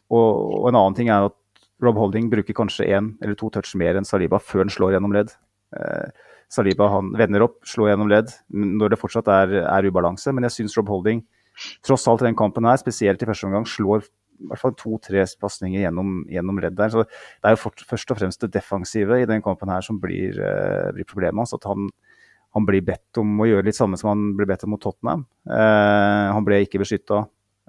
og, og, en annen ting er at Rob Holding bruker kanskje én eller to touch mer enn Saliba før han slår gjennom ledd. Eh, Saliba han vender opp, slår gjennom ledd når det fortsatt er, er ubalanse. Men jeg syns Rob Holding, tross alt i den kampen her, spesielt i første omgang, slår i hvert fall to-tre pasninger gjennom, gjennom ledd der. Så det er jo først og fremst det defensive i den kampen her som blir, uh, blir problemet hans. At han, han, blir bedt om å gjøre litt samme som han ble bedt om mot Tottenham. Uh, han ble ikke beskytta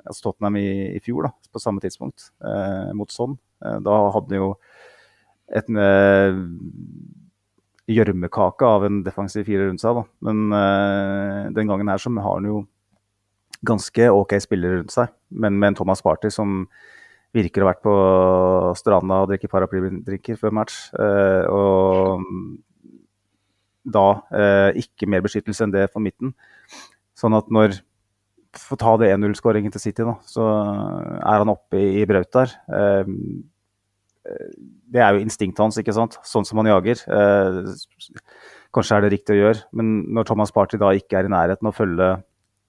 altså Tottenham i, i, fjor, da, på samme tidspunkt, uh, mot sånn. da hadde han jo et gjørmekake av en defensiv fire rundt seg. Da. Men uh, den gangen her så har han jo ganske OK spillere rundt seg, men med en Thomas Party som virker å ha vært på stranda og drikke paraplydrinker før match. Uh, og da uh, ikke mer beskyttelse enn det for midten. Sånn at når For å ta det 1-0-skåringen til City, da, så er han oppe i, i braut der. Det er jo instinktet hans, ikke sant? sånn som han jager. Eh, kanskje er det riktig å gjøre, men når Thomas Party da ikke er i nærheten å følge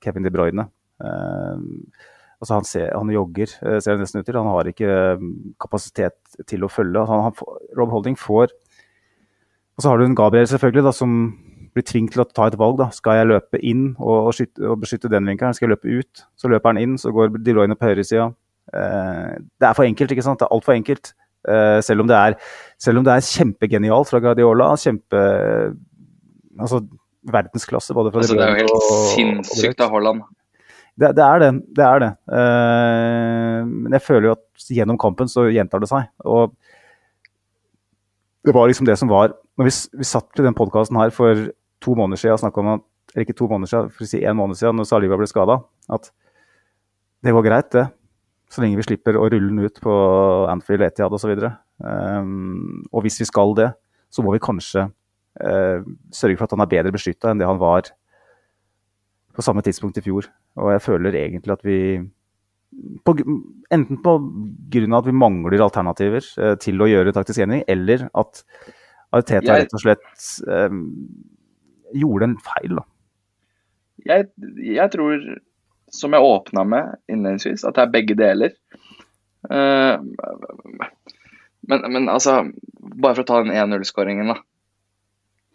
Kevin De Bruyne eh, altså han, ser, han jogger, eh, ser det nesten ut til. Han har ikke eh, kapasitet til å følge. Altså han, han, Rob Holding får Og så har du en Gabriel selvfølgelig da, som blir tvunget til å ta et valg. da. Skal jeg løpe inn og, og, skytte, og beskytte den vinkelen? Skal jeg løpe ut? Så løper han inn, så går De Bruyne på høyresida. Eh, det er for enkelt, ikke sant? Det er altfor enkelt. Uh, selv, om det er, selv om det er kjempegenialt fra Guardiola. Kjempe Altså verdensklasse. både fra altså, Det er jo helt og, sinnssykt av Haaland. Det, det, er det. det, er det. Uh, men jeg føler jo at gjennom kampen så gjentar det seg. Og det var liksom det som var når vi, vi satt i den podkasten her for to måneder siden og snakka om at eller ikke to måneder siden, for å si en måned siden, når Saliba ble skada, at det går greit, det. Så lenge vi slipper å rulle den ut på Anfield, Etiad osv. Um, og hvis vi skal det, så må vi kanskje uh, sørge for at han er bedre beskytta enn det han var på samme tidspunkt i fjor. Og jeg føler egentlig at vi på, Enten på grunn av at vi mangler alternativer uh, til å gjøre taktisk endring, eller at Ariteta rett og slett um, gjorde en feil. Jeg, jeg tror, som jeg åpna med innledningsvis, at det er begge deler. Uh, men, men, altså, bare for å ta den 1-0-skåringen, da.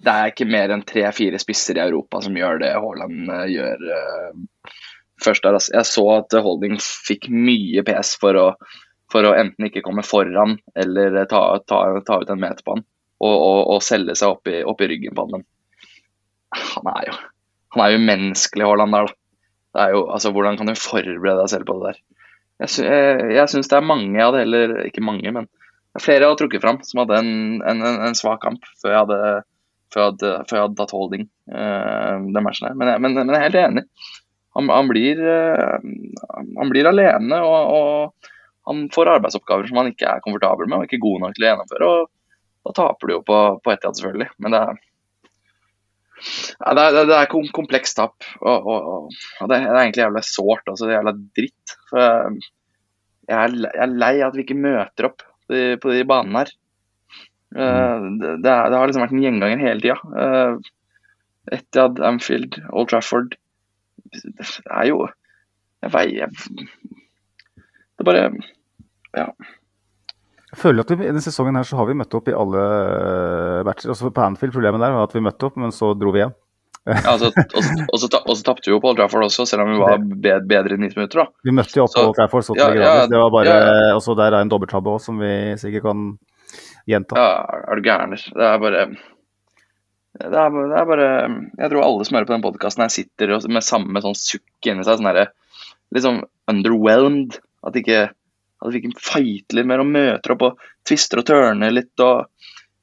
Det er ikke mer enn tre-fire spisser i Europa som gjør det Haaland uh, gjør uh, først der. Altså. Jeg så at Holding fikk mye pes for å, for å enten ikke komme foran eller ta, ta, ta ut en meter på han og, og, og selge seg opp i, opp i ryggen på han. Men han er jo han er jo menneskelig, Haaland der, da. Det er jo, altså, hvordan kan du forberede deg selv på det der? Jeg, sy jeg, jeg syns det er mange jeg hadde heller Ikke mange, men flere jeg hadde trukket fram som hadde en, en, en, svak kamp før jeg hadde, før jeg hadde, før jeg hadde tatt holding uh, den matchen her. Men, men, men, jeg er helt enig. Han, han, blir, uh, han blir, alene, og, og, han får arbeidsoppgaver som han ikke er komfortabel med og ikke god nok til å gjennomføre. og Da taper du jo på, på ett selvfølgelig. Men det er ja, det, er, det er komplekst tap. Og, og, og, det, er egentlig jævla sårt. Altså, det er jævla dritt. For jeg er, jeg er lei at vi ikke møter opp på de, banene her. Uh, det, det, har liksom vært en gjenganger hele tida. Uh, Etiad, Amfield, Old Trafford Det er jo Jeg veier Det er bare Ja. Jeg føler at vi, denne sesongen her så har vi møtt opp i alle eh, matcher. Også på Anfield problemet der var at vi møtte opp, men så dro vi hjem. ja, altså, og så tapte vi jo på Old Trafford også, selv om vi var bedre i 90 minutter. da. Vi møtte jo opp på Old Trafford så til ja, grader. Ja, det var bare, ja, også Der er en dobbelttabbe òg, som vi sikkert kan gjenta. Ja, er du gæren? Det er bare det er, det er, bare Jeg tror alle som hører på den podkasten, sitter med samme sånn sukk inni seg. sånn her, Litt sånn underwhelmed. At ikke at vi ikke fighter litt mer og møter opp og tvister og tørner litt. og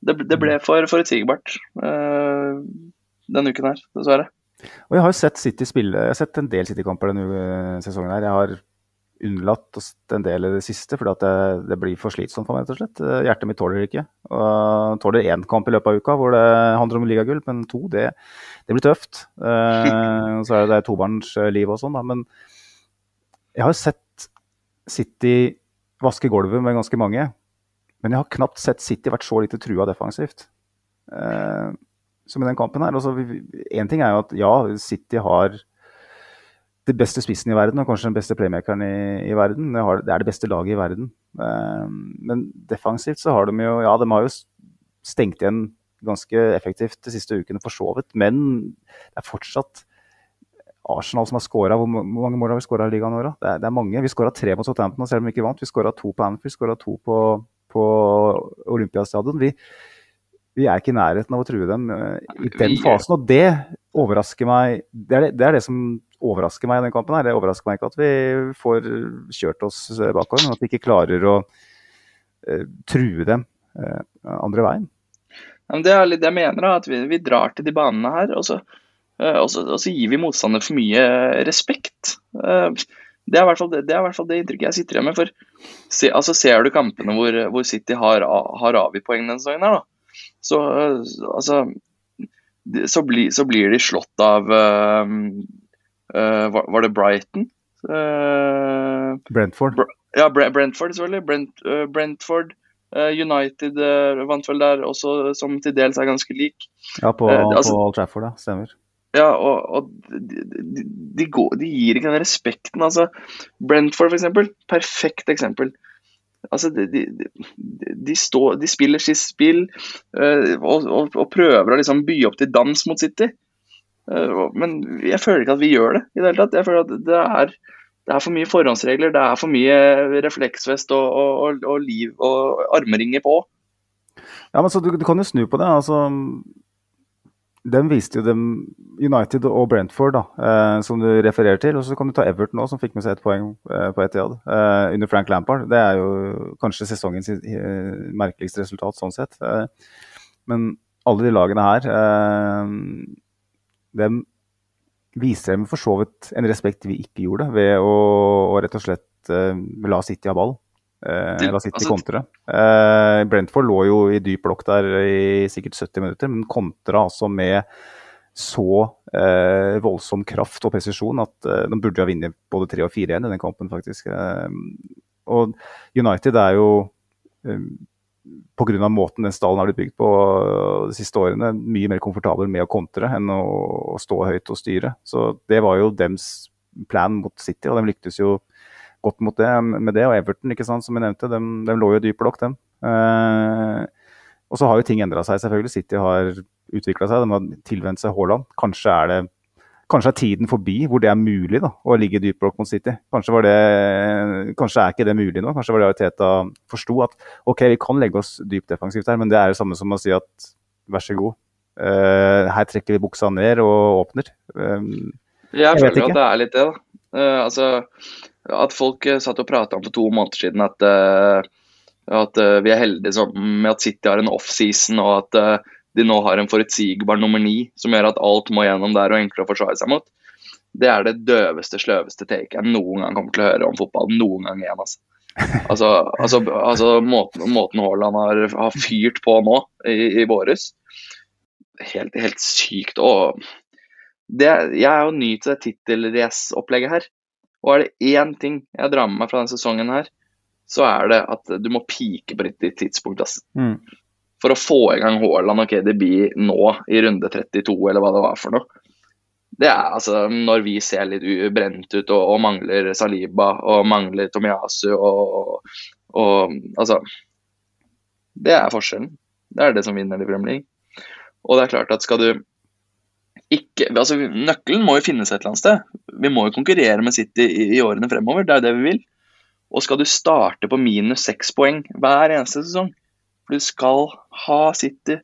Det, det ble for forutsigbart uh, denne uken her, dessverre. Og Jeg har jo sett City spille, jeg har sett en del City-kamper denne sesongen. her. Jeg har unnlatt en del i det siste, fordi det, det, blir for slitsomt for meg. rett og slett. Eh, hjertet mitt tåler ikke. Og tåler én kamp i løpet av uka hvor det handler om ligagull, men to, det, det blir tøft. Uh, så er det, det tobarnsliv og sånn, da. Men jeg har jo sett City vaske gulvet med ganske mange. Men jeg har knapt sett City vært så lite trua defensivt eh, som i den kampen her. Én ting er jo at ja, City har det beste spissen i verden og kanskje den beste playmakeren i, i verden. Det, har, det, er det beste laget i verden. Eh, men defensivt så har de jo Ja, de har jo stengt igjen ganske effektivt de siste ukene, for så vidt. Men det er fortsatt Arsenal som har skåra Hvor mange mål har vi skåra i ligaen i år? Det, det, er mange. Vi skåra tre mot Southampton, selv om vi ikke vant. Vi skåra to på Anfield, skåra to på, på Olympiastadion. Vi, vi, er ikke i nærheten av å true dem uh, i den fasen. Og det overrasker meg det er det, det er det, som overrasker meg i den kampen. her. Det overrasker meg ikke at vi får kjørt oss bakover, men at vi ikke klarer å uh, true dem uh, andre veien. det er litt det jeg mener, at vi, vi drar til de banene her. og så Eh, og så, og så gir vi motstander for mye respekt. Eh, det er i hvert fall det, det, det inntrykket jeg sitter igjen med. for se, altså Ser du kampene hvor, hvor City har, har avgitt poeng denne sesongen, her, da, så, altså, så, bli, så, blir de slått av uh, uh, Var det Brighton? Uh, Brentford. ja, Brentford, selvfølgelig. Brent, Brentford. United vant vel der også, som til dels er ganske lik. Ja, på, altså, på Old Trafford, da. Stemmer. Ja, og, og de, de, går, de, gir ikke den respekten. altså Brentford, for eksempel. Perfekt eksempel. Altså, de, står, de spiller sitt spill uh, og, og, og, prøver å liksom by opp til dans mot City. Uh, men jeg føler ikke at vi gjør det i det hele tatt. Jeg føler at det er, det er for mye forhåndsregler, det er for mye refleksvest og, og liv og armringer på. Ja, men så du, du kan jo snu på det. altså den viste jo dem United og Brentford, da, eh, som du refererer til. Og så kan du ta Everton òg, som fikk med seg et poeng eh, på Etiad eh, under Frank Lampard. Det er jo kanskje sesongens eh, merkeligste resultat sånn sett. Eh, men alle de lagene her eh, dem viser dem for så vidt en respekt vi ikke gjorde, ved å, å rett og slett la City ha ball. Eh, la City Altså- kontre. Eh, Brentford lå jo i dyp blokk der i sikkert 70 minutter, men kontra altså med så eh, voldsom kraft og presisjon at eh, de burde ha vunnet både 3 og 4 igjen i den kampen, faktisk. Eh, og United er jo eh, pga. måten den stallen har blitt bygd på øh, de siste årene, mye mer komfortabel med å kontre enn å, å stå høyt og styre. Så det var jo dems plan mot City, og de lyktes jo godt mot det, med det. Og Everton, ikke sant, som jeg nevnte, de, de lå jo i dyp blokk, dem. Eh, og så har jo ting endra seg, selvfølgelig. City har utvikla seg, de har tilvent seg Haaland. Kanskje er det Kanskje er tiden forbi hvor det er mulig da, å ligge i dyp blokk mot City. Kanskje, var det, kanskje er ikke det mulig nå. Kanskje var det Teta forsto at ok, vi kan legge oss dypt defensivt her, men det er det samme som å si at vær så god, uh, her trekker vi buksa ned og åpner. Um, Jeg Jeg føler jo at det er litt det, da. Uh, altså, at folk eh, satt og prata om for to måneder siden at, eh, at eh, vi er heldige med at City har en offseason, og at de nå har en forutsigbar nummer ni som gjør at alt må gjennom der og enklere å forsvare seg mot. Det er det døveste, sløveste taket jeg noen gang kommer til å høre om fotball. Noen gang igjen, altså. Altså, altså, altså måten, måten Haaland har, har fyrt på nå i, i våres. Helt, helt sykt. Og det, jeg er jo ny til det tittelrace-opplegget her. Og er det én ting jeg drar med meg fra denne sesongen her, så er det at du må pike på riktig tidspunkt. ass. Mm. For å få i gang Haaland og KDB nå i runde 32, eller hva det var for noe. Det er altså når vi ser litt brent ut og, og mangler Saliba og mangler Tomiyasu og, og, og Altså. Det er forskjellen. Det er det som vinner i Premier League. Og det er klart at skal du ikke altså Nøkkelen må jo finnes et eller annet sted. Vi må jo konkurrere med City i, i årene fremover. Det er jo det vi vil. Og skal du starte på minus seks poeng hver eneste sesong du skal ha City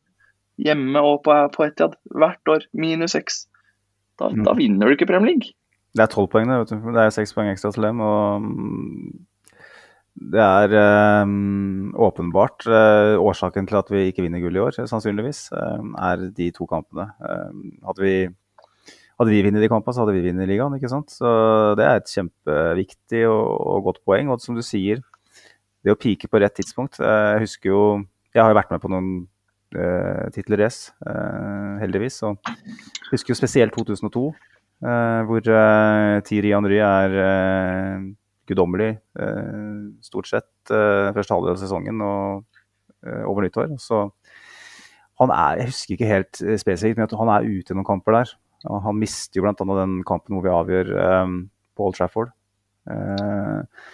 hjemme og på, på Etiad hvert år. Minus seks. Da, Mm. da vinner du ikke Premier League. Det er tolv poeng, det. vet du. Det er seks poeng ekstra til dem. og mm, Det er øh, åpenbart øh, årsaken til at vi ikke vinner gull i år, sannsynligvis, øh, er de to kampene. Hadde vi hadde vi vunnet de kampene, så hadde vi vunnet ligaen. ikke sant? Så Det er et kjempeviktig og, og godt poeng. Og som du sier, det å pike på rett tidspunkt Jeg husker jo Jeg har jo vært med på noen uh, tittelrace, heldigvis. Og jeg husker jo spesielt 2002, eh, hvor uh, Thierry Henry er guddommelig eh, stort sett uh, første halvdel av sesongen og eh, over nyttår. Så han er, Jeg husker ikke helt eh, spesifikt, men han er ute i noen kamper der. Han mister jo bl.a. den kampen hvor vi avgjør eh, på Old Trafford. Eh,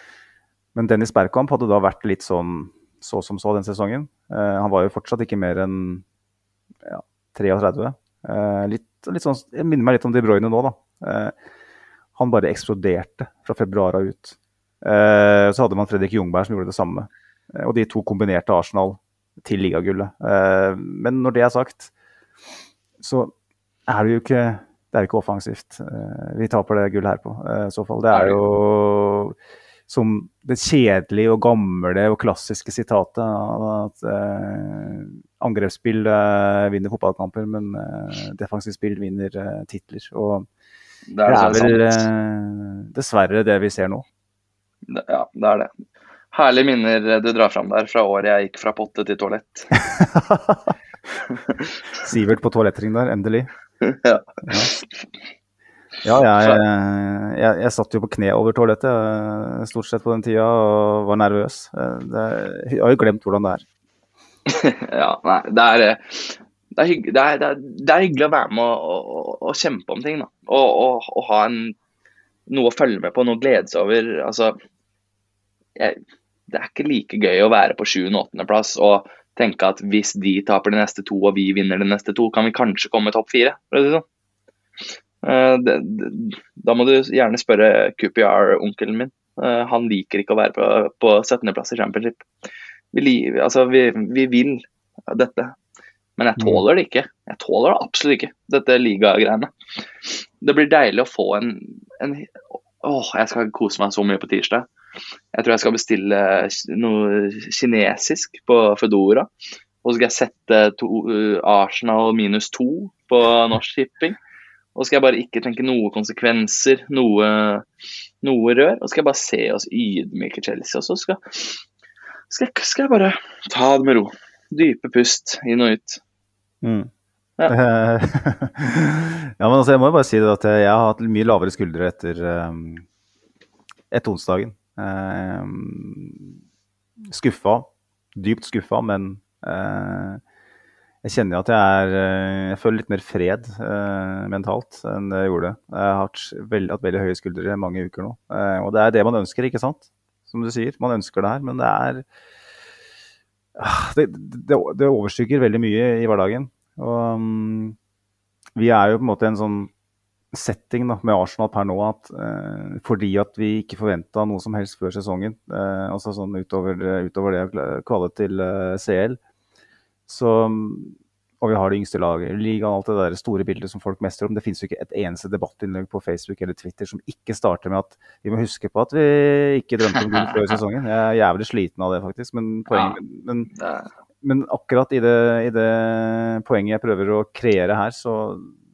men Dennis Bergkamp hadde da vært litt sånn så som så den sesongen. Eh, han var jo fortsatt ikke mer enn ja, 33. Eh, litt, litt sånn, jeg minner meg litt om De Bruyne nå, da. Eh, han bare eksploderte fra februar av ut. Eh, så hadde man Fredrik Jungberg som gjorde det samme. Eh, og de to kombinerte Arsenal til ligagullet. Eh, men når det er sagt, så er det jo ikke det er jo ikke offensivt. Vi taper det gullet her på, i så fall. Det er jo som det kjedelige og gamle og klassiske sitatet at angrepsspill vinner fotballkamper, men defensivt spill vinner titler. Og Det er, er vel dessverre det vi ser nå. Ja, det er det. Herlige minner du drar fram der fra året jeg gikk fra potte til toalett. Sivert på toalettring der, endelig. ja. Ja, jeg, jeg, jeg satt jo på kne over toalettet eh, stort sett på den tida og var nervøs. Eh, Det, jeg har jo glemt hvordan det er. ja, nei, det er, eh, det er, hygg, det er, det er, hyggelig å være med og, og, og kjempe om ting. Da. Og, og, og ha en, noe å følge med på, noe å glede seg over. Altså, jeg, det er ikke like gøy å være på 7. og 8. plass og tenke at hvis de taper de neste to og vi vinner de neste to, kan vi kanskje komme topp fire. sånn. Eh, da må du gjerne spørre QPR-onkelen min. Eh, han liker ikke å være på, på 17. plass i championship. Vi, altså, vi, vi vil dette, men jeg tåler det ikke. Jeg tåler det absolutt ikke, dette ligagreiene. Det blir deilig å få en, en Åh, jeg skal kose meg så mye på tirsdag. Jeg tror jeg skal bestille noe kinesisk på Foodora. Og så skal jeg sette to, uh, Arsenal minus to på Norsk shipping. Og så skal jeg bare ikke tenke noe konsekvenser, noe, noe rør. Og så skal jeg bare se oss ydmyke Chelsea. Og så skal, skal, skal, jeg, bare ta det med ro. Dype pust inn og ut. Mm. Ja. ja. men altså, jeg må jo bare si det at jeg har hatt mye lavere skuldre etter, um, etter onsdagen. Um, skuffa. Dypt skuffa, men eh, jeg kjenner at jeg er eh, Jeg føler litt mer fred eh, mentalt enn det jeg gjorde. Jeg har hatt veldig, hatt veldig høye skuldre i mange uker nå. Eh, og det er det man ønsker, ikke sant? Som du sier. Man ønsker det her, men det er uh, det, det, det, overskygger veldig mye i hverdagen. Og um, vi er jo på en måte en sånn setting da, med Arsenal per nå at fordi at vi ikke forventa noe som helst før sesongen, altså sånn utover, utover det å kvale til CL, så, og vi har det yngste laget i ligaen, alt det der store bildet som folk mestrer om. Det finnes jo ikke et eneste debattinnlegg på Facebook eller Twitter som ikke starter med at vi må huske på at vi ikke drømte om gull før sesongen. Jeg er jævlig sliten av det, faktisk. Men, poenget, men, men akkurat i det, i det, poenget jeg prøver å kreere her, så,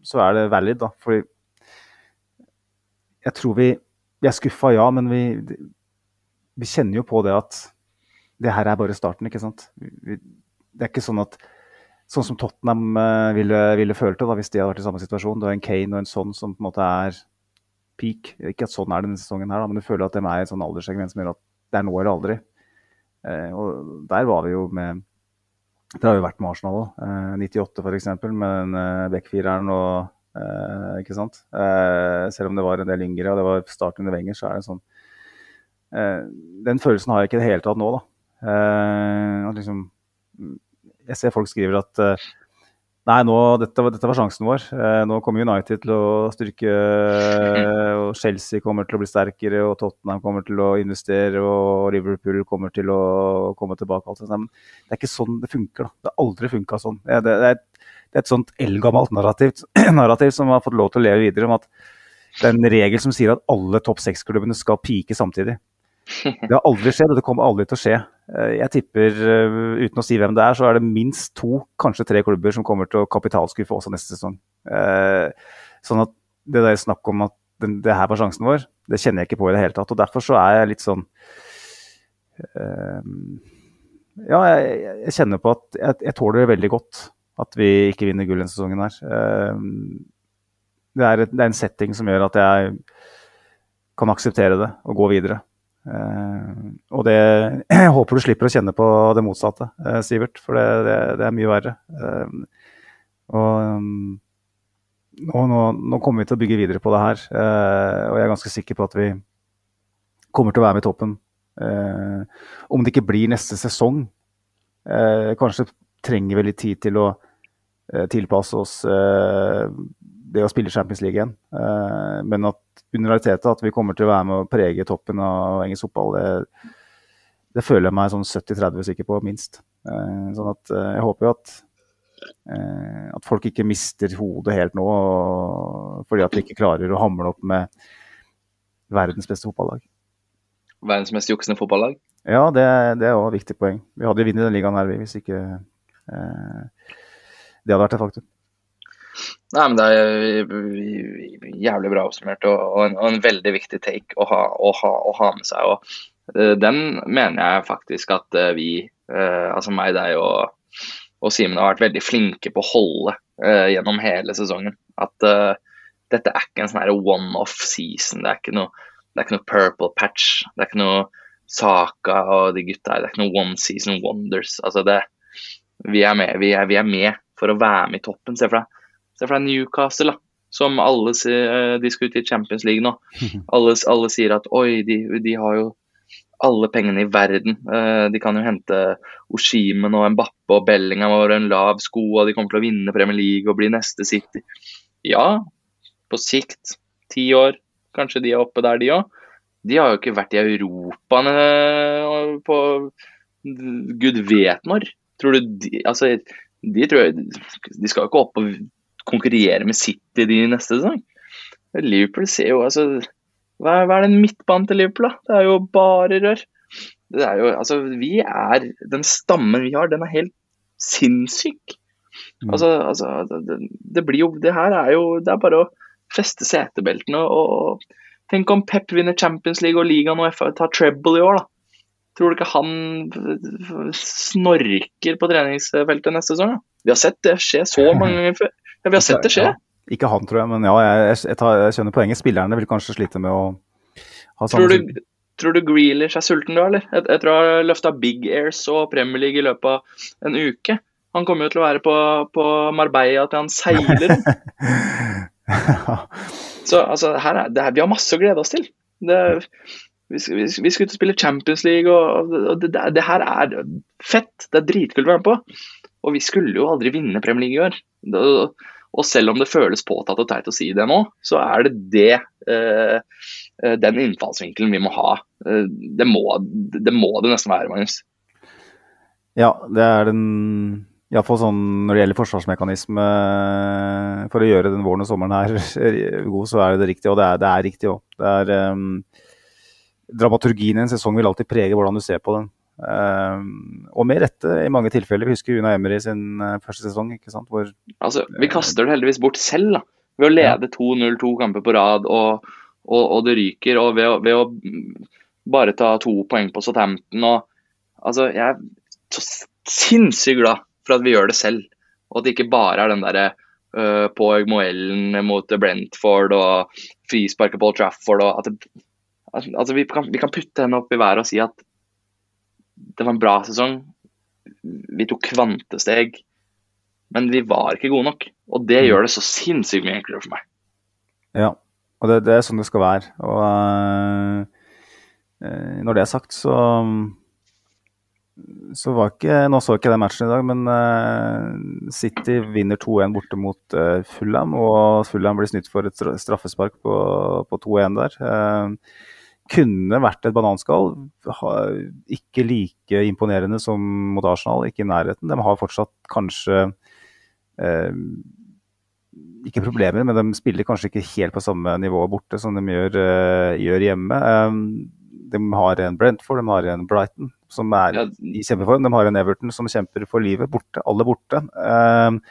så er det valid, da. Fordi jeg tror vi Vi er skuffa, ja, men vi, vi kjenner jo på det at det her er bare starten, ikke sant. Vi, det er ikke sånn at Sånn som Tottenham uh, ville, ville følt det da, hvis de hadde vært i samme situasjon. Du har en Kane og en sånn som på en måte er peak. Ikke at sånn er det denne sesongen, her, da, men du føler at de er i en sånn alderssegment som gjør at det er nå eller aldri. Eh, og der var vi jo med Det har vi vært med Arsenal òg. Eh, 98 f.eks. med den eh, backfireren og uh, Ikke sant? selv om det var en del yngre og det var starten under Wenger, så er det sånn Den følelsen har jeg ikke i det hele tatt nå, da. liksom jeg ser folk skriver at uh, Nei, nå, dette, dette, var sjansen vår. Uh, nå kommer United til å styrke, uh, og Chelsea kommer til å bli sterkere, og Tottenham kommer til å investere, og Liverpool kommer til å komme tilbake. Altså. Men det er ikke sånn det funker. Da. Det har aldri funka sånn. Det, det, er et, det, er et, sånt eldgammelt narrativ, narrativ som har fått lov til å leve videre, om at det er en regel som sier at alle topp seks-klubbene skal pike samtidig. Det har aldri skjedd, og det kommer aldri til å skje. Eh, jeg tipper, eh, uten å si hvem det er, så er det minst to, kanskje tre klubber som kommer til å kapitalskuffe også neste sesong. Eh, sånn at det der snakk om at det her var sjansen vår, det kjenner jeg ikke på i det hele tatt. Og derfor så er jeg litt sånn Ja, jeg, kjenner på at jeg, jeg, tåler det veldig godt at vi ikke vinner gull denne sesongen her. Det er, et, det er en setting som gjør at jeg kan akseptere det og gå videre. Uh, og det Jeg håper du slipper å kjenne på det motsatte, uh, Sivert, for det, det, det, er mye verre. Og nå, nå, nå, kommer vi til å bygge videre på det her, og jeg er ganske sikker på at vi kommer til å være med i toppen. om det ikke blir neste sesong, kanskje trenger vi litt tid til å tilpasse oss det å spille Champions League igjen. Uh, men at under realiteten at vi kommer til å være med å prege toppen av engelsk fotball, det, det føler jeg meg sånn 70-30 sikker på, minst. Uh, sånn at uh, jeg håper jo at, at folk ikke mister hodet helt nå fordi at vi ikke klarer å hamle opp med verdens beste fotballag. Verdens mest juksende fotballag? Ja, det, det er òg et viktig poeng. Vi hadde vunnet den ligaen her hvis ikke det hadde vært et faktum. Nei, men Det er jævlig bra oppsummert og, og, en, og, en, veldig viktig take å ha, å ha, å ha med seg. og uh, Den mener jeg faktisk at uh, vi, uh, altså meg, deg og, og Simen, har vært veldig flinke på å holde gjennom hele sesongen. At dette er ikke en sånn one-off season. Det er, ikke noe, det er ikke noe purple patch. Det er ikke noe Saka og de gutta her. Det er ikke noe one season wonders. Altså det, vi, er med, vi, er, vi er med for å være med i toppen. Se for deg Se for deg Newcastle, da. Som alle sier de skal ut i Champions League nå. Alle, alle sier at oi, de, de, har jo alle pengene i verden. Eh, de kan jo hente Oshimen og Mbappe og Bellingham over en lav sko, og de kommer til å vinne Premier League og bli neste City. Ja, på sikt. Ti år. Kanskje de er oppe der, de òg. De har jo ikke vært i Europa på gud vet når. Tror du de Altså, de tror jeg De skal jo ikke opp og konkurrere med City de neste sesong. Liverpool ser jo altså hva hva er den midtbanen til Liverpool, da? Det er jo bare rør. Det er jo, altså, vi er, Den stammen vi har, den er helt sinnssyk. Mm. Altså, altså det, det blir jo Det her er jo Det er bare å feste setebeltene og, og Tenk om Pep vinner Champions League og ligaen og FA tar treble i år, da. Tror du ikke han snorker på treningsfeltet neste sesong? Vi har sett det skje så mange ganger før. Ja, vi har sett det skje. Ikke han, tror jeg, men ja, jeg, jeg, tar, jeg skjønner poenget. Spillerne vil kanskje slite med å ha samme Tror du, tror du Grealish er sulten da, eller? Jeg, jeg tror han har løfta Big Airs og Premier League i løpet av en uke. Han kommer jo til å være på, på Marbella til han seiler. Så altså, her er, det er, vi har masse å glede oss til. Det, vi, vi, skal ut og spille Champions League, og, og det, det, her er fett. Det er dritkult å være med på. Og vi skulle jo aldri vinne Premier League i år. Det, og selv om det føles påtatt og teit å si det nå, så er det det eh, den innfallsvinkelen vi må ha. Eh, det, må, det må det nesten være, Magnus. Ja, det er den Iallfall sånn når det gjelder forsvarsmekanisme for å gjøre den våren og sommeren her god, så er det det riktige. Og det er, det er riktig òg. Um, dramaturgien i en sesong vil alltid prege hvordan du ser på den. Um, og med rette i mange tilfeller. Vi husker Una Emery sin uh, første sesong. ikke sant? Hvor, altså, vi kaster det heldigvis bort selv da. ved å lede ja. 2-0 to kamper på rad, og, og, og det ryker. Og ved å, ved å, bare ta to poeng på Southampton. Og, altså, jeg er så sinnssykt glad for at vi gjør det selv. Og at det ikke bare er den derre uh, på Moellen mot Brentford og frisparket Paul Trafford og at det, altså, vi, kan, vi kan putte henne opp i været og si at det var en bra sesong. Vi tok kvantesteg, men vi var ikke gode nok. Og det gjør det så sinnssykt mye enklere for meg. Ja, og det, det er sånn det skal være. Og øh, når det er sagt, så så var ikke Nå så ikke den matchen i dag, men uh, City vinner 2-1 borte mot uh, Fulham. Og Fulham blir snytt for et straffespark på, på 2-1 der. Uh, kunne vært et bananskall. Ikke like imponerende som mot Arsenal, ikke i nærheten. De har fortsatt kanskje ikke problemer, men de spiller kanskje ikke helt på samme nivå borte som de gjør, gjør hjemme. de har en Brentford, de har en Brighton som er ja. i kjempeform. De har en Everton som kjemper for livet. Borte, alle borte. Um,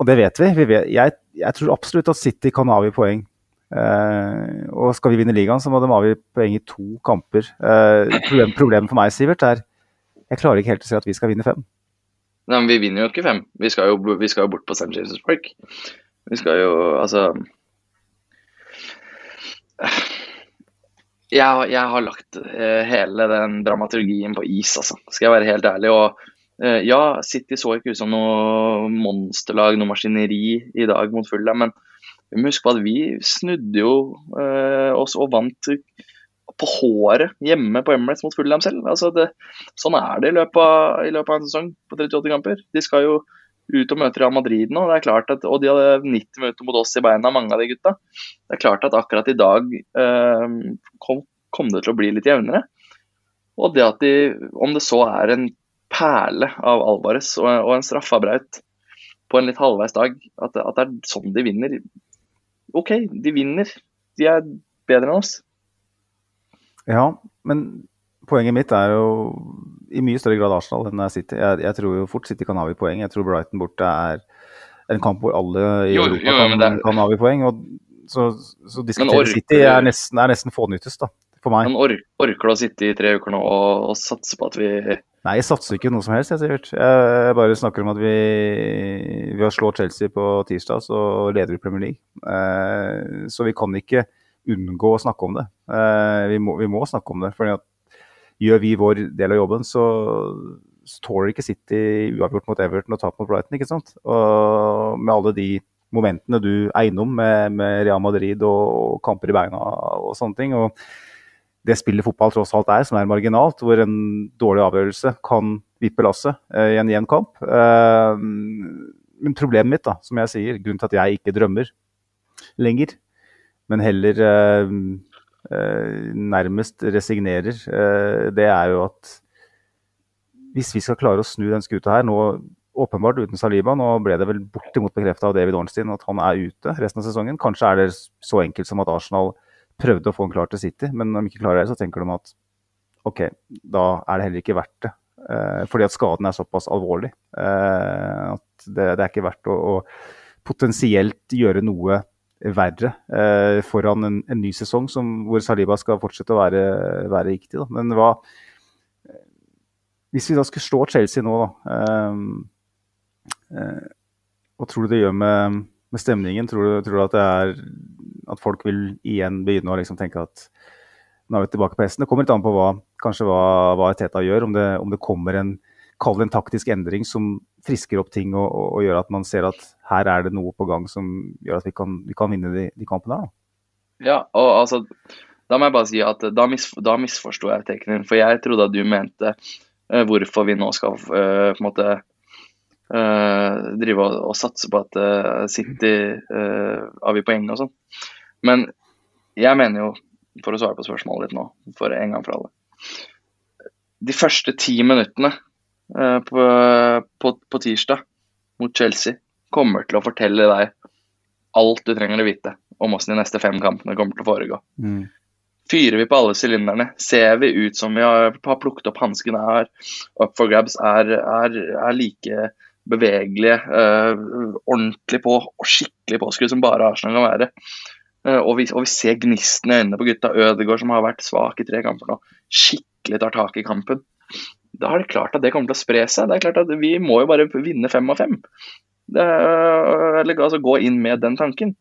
og det vet vi. vi vet, jeg, jeg, tror absolutt at City kan avgi poeng. Uh, og skal vi vinne ligaen, så må de avgi poeng i to kamper. Uh, problem, problemet for meg, Sivert, er jeg klarer ikke helt å si at vi skal vinne fem. Nei, men Vi vinner jo ikke fem. Vi skal jo, vi skal jo bort på St. James' Park. Vi skal jo, altså jeg, jeg, har lagt uh, hele den dramaturgien på is, altså. Skal jeg være helt ærlig. Og ja, City så ikke ut som noe monsterlag, noe maskineri i dag mot Fulla, men vi må huske på at vi snudde jo eh, oss og vant på håret hjemme på Emirates mot Fulham selv. Altså det, sånn er det i løpet, av, i løpet av en sesong på 38 kamper. De skal jo ut og møte Real Madrid nå. det er klart at, Og de hadde 90 minutter mot oss i beina, mange av de gutta. Det er klart at akkurat i dag eh, kom, kom, det til å bli litt jevnere. Og det at de, om det så er en perle av Alvarez og, og en straffebraut på en litt halvveis dag, at, at, det er sånn de vinner OK, de vinner. De er bedre enn oss. Ja, men poenget mitt er jo i mye større grad Arsenal enn City. Jeg, jeg tror jo fort City kan avgi poeng. Jeg tror Brighton borte er en kamp hvor alle i jo, Europa jo, kan, er... kan avgi poeng. Og så, så diskutere City er nesten, er nesten fånyttes, da, for meg. Men orker du å sitte i tre uker nå og, og satse på at vi Nei, jeg satser ikke noe som helst, jeg, Sivert. Jeg bare snakker om at vi, vi har slått Chelsea på tirsdag, så leder vi Premier League. Eh, så vi kan ikke unngå å snakke om det. Eh, vi, må, vi må snakke om det. For gjør vi vår del av jobben, så tåler ikke City uavgjort mot Everton og tap mot Brighton. ikke sant? Og med alle de momentene du er innom med, med Real Madrid og, og, kamper i beina og sånne ting. og det spillet fotball tross alt er, som er marginalt, hvor en dårlig avgjørelse kan vippe lasset eh, i en jevn kamp. Eh, men problemet mitt, da, som jeg sier, grunnen til at jeg ikke drømmer lenger, men heller eh, Eh, nærmest resignerer, eh, det er jo at hvis vi skal klare å snu den skuta her nå åpenbart uten Saliba. Nå ble det vel bortimot bekrefta av David Ornstein at han er ute resten av sesongen. Kanskje er det så enkelt som at Arsenal prøvde å få han klar til City, men når de ikke klarer det, så tenker de at OK, da er det heller ikke verdt det Eh, fordi at skaden er såpass alvorlig. Eh, at det, det, er ikke verdt å, å potensielt gjøre noe verre eh, foran en, en, ny sesong som, hvor Saliba skal fortsette å være, være riktig. Da. Men hva Hvis vi da skulle slå Chelsea nå, da eh, eh, Hva tror du det gjør med, med stemningen? Tror du, tror du, at det er at folk vil igjen begynne å liksom tenke at nå er vi tilbake på hesten? Det kommer litt an på hva, kanskje hva, hva Teta gjør. Om det, om det kommer en kall en taktisk endring som frisker opp ting og, og, og, gjør at man ser at her er det noe på gang som gjør at vi kan, vi kan vinne de, de kampene. Da. Ja, og altså, da må jeg bare si at da, mis, da misforsto jeg teknikken. For jeg trodde at du mente uh, hvorfor vi nå skal uh, på en måte uh, drive og, og, satse på at City avgir poeng og sånn. Men jeg mener jo, for å svare på spørsmålet ditt nå, for en gang for alle De første ti minuttene uh, på, på, på, tirsdag mot Chelsea kommer til å fortelle deg alt du trenger å vite om hvordan de neste fem kampene kommer til å foregå. Mm. Fyrer vi på alle sylinderne, ser vi ut som vi har, har plukket opp hanskene her, up for grabs er, er, er like bevegelige, uh, ordentlig på og skikkelig påskudd som bare Arsenal kan være. Uh, og, vi, og, vi, ser gnisten i øynene på gutta. Ødegaard som har vært svak i tre kamper nå, skikkelig tar tak i kampen da er det klart at det kommer til å spre seg. Det er klart at Vi må jo bare vinne fem av fem. Det, eller altså gå inn med den tanken.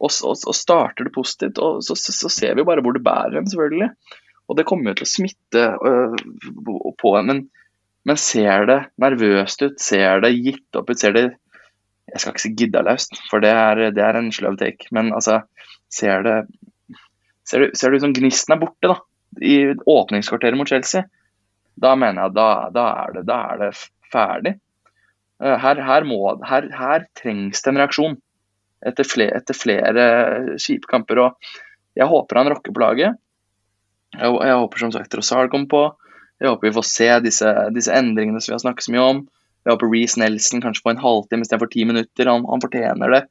Og, og, og starter det positivt, og så, så, så, ser vi bare hvor det bærer hen, selvfølgelig. Og det kommer jo til å smitte øh, på en. Men, men, ser det nervøst ut, ser det gitt opp ut, ser det Jeg skal ikke si giddalaust, for det er, det er en sløv take. Men altså, ser det Ser du, ser du som gnisten er borte, da. I åpningskvarteret mot Chelsea da mener jeg da, da, er, det, da er det ferdig. Eh, her, her, må, her, her, trengs det en reaksjon etter flere, etter flere kjipkamper. Og jeg håper han rocker på laget. Jeg, jeg håper som sagt Rosal kommer på. Jeg håper vi får se disse, disse, endringene som vi har snakket så mye om. Jeg håper Reece Nelson kanskje får en halvtime istedenfor ti minutter. Han, han, fortjener det.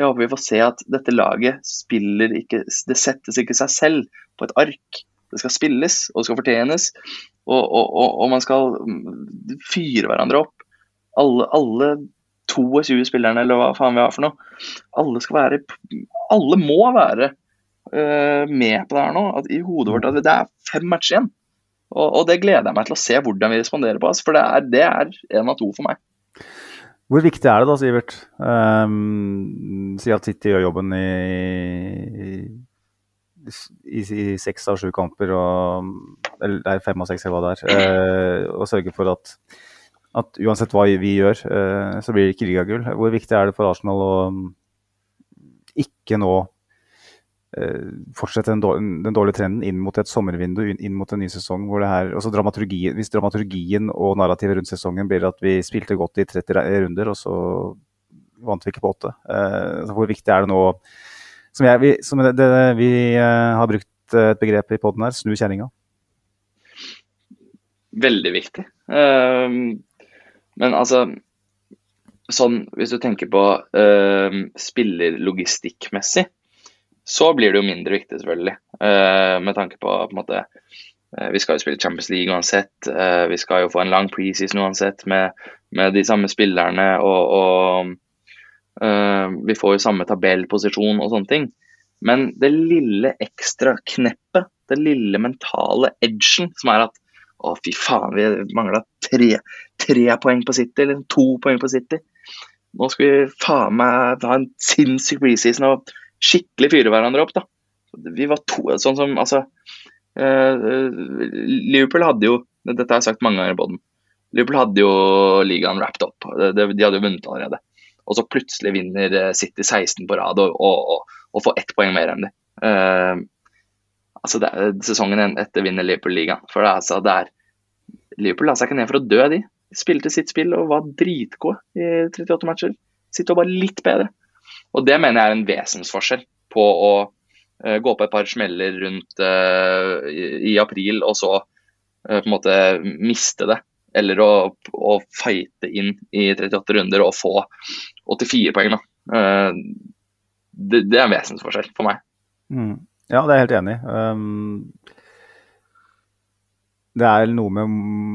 Jeg håper vi får se at dette laget spiller ikke Det settes ikke seg selv på et ark. Det skal spilles, og det skal fortjenes og, og, og man skal fyre hverandre opp. Alle, alle 22 spillerne, eller hva faen vi har for noe. Alle skal være Alle må være uh, med på det her nå. At, I hodet vårt at det er fem matcher igjen. Og, og, det gleder jeg meg til å se hvordan vi responderer på. Altså, for det er, det er en av to for meg. Hvor viktig er det da, Sivert? Um, si at City gjør jobben i, i, i seks av sju kamper, og, eller det er fem av seks eller hva det er, uh, og sørge for at, at, uansett hva vi gjør, uh, så blir det ikke ligagull. Hvor viktig er det for Arsenal å ikke nå fortsette den, dårlige, den dårlige trenden inn mot et sommervindu, inn mot en ny sesong. hvor det her, altså dramaturgi, Hvis dramaturgien og narrativet rundt sesongen blir at vi spilte godt i 30 runder, og så vant vi ikke på åtte. Eh, hvor viktig er det nå som, jeg, vi, som det, det, vi uh, har brukt eh, et begrep i poden her, snu kjerringa. Veldig viktig. Uh, men altså Sånn, hvis du tenker på uh, spillerlogistikkmessig, så blir det jo mindre viktig, selvfølgelig. Uh, med tanke på, på en måte Vi skal jo spille Champions League uansett. vi skal jo få en lang preseason uansett med, med de samme spillerne. og, og Uh, vi får jo samme tabellposisjon og sånne ting. Men det lille ekstra kneppet, det lille mentale edgen, som er at å, fy faen, vi mangla tre, tre, poeng på City, eller to poeng på City. Nå skal vi faen meg ha en sinnssyk preseason og skikkelig fyre hverandre opp, da. Vi var to Sånn som altså uh, Liverpool hadde jo Dette har jeg sagt mange ganger i poden. Liverpool hadde jo ligaen wrapped up. De, de hadde jo vunnet allerede og så plutselig vinner eh, City 16 på rad og, og, og, får ett poeng mer enn de. Uh, altså det sesongen etter vinner Liverpool ligaen. For det er, altså, det er Liverpool la seg ikke ned for å dø, de. Spilte sitt spill og var dritgode i 38 matcher. Sitter og bare litt bedre. Og det mener jeg er en vesensforskjell på å uh, gå på et par smeller rundt uh, i, i, april, og så på en måte miste det eller å, å fighte inn i 38 runder og få 84 poeng. Da. Eh, det, det er en vesensforskjell for meg. Mm. Ja, det er jeg helt enig i. Um, det er noe med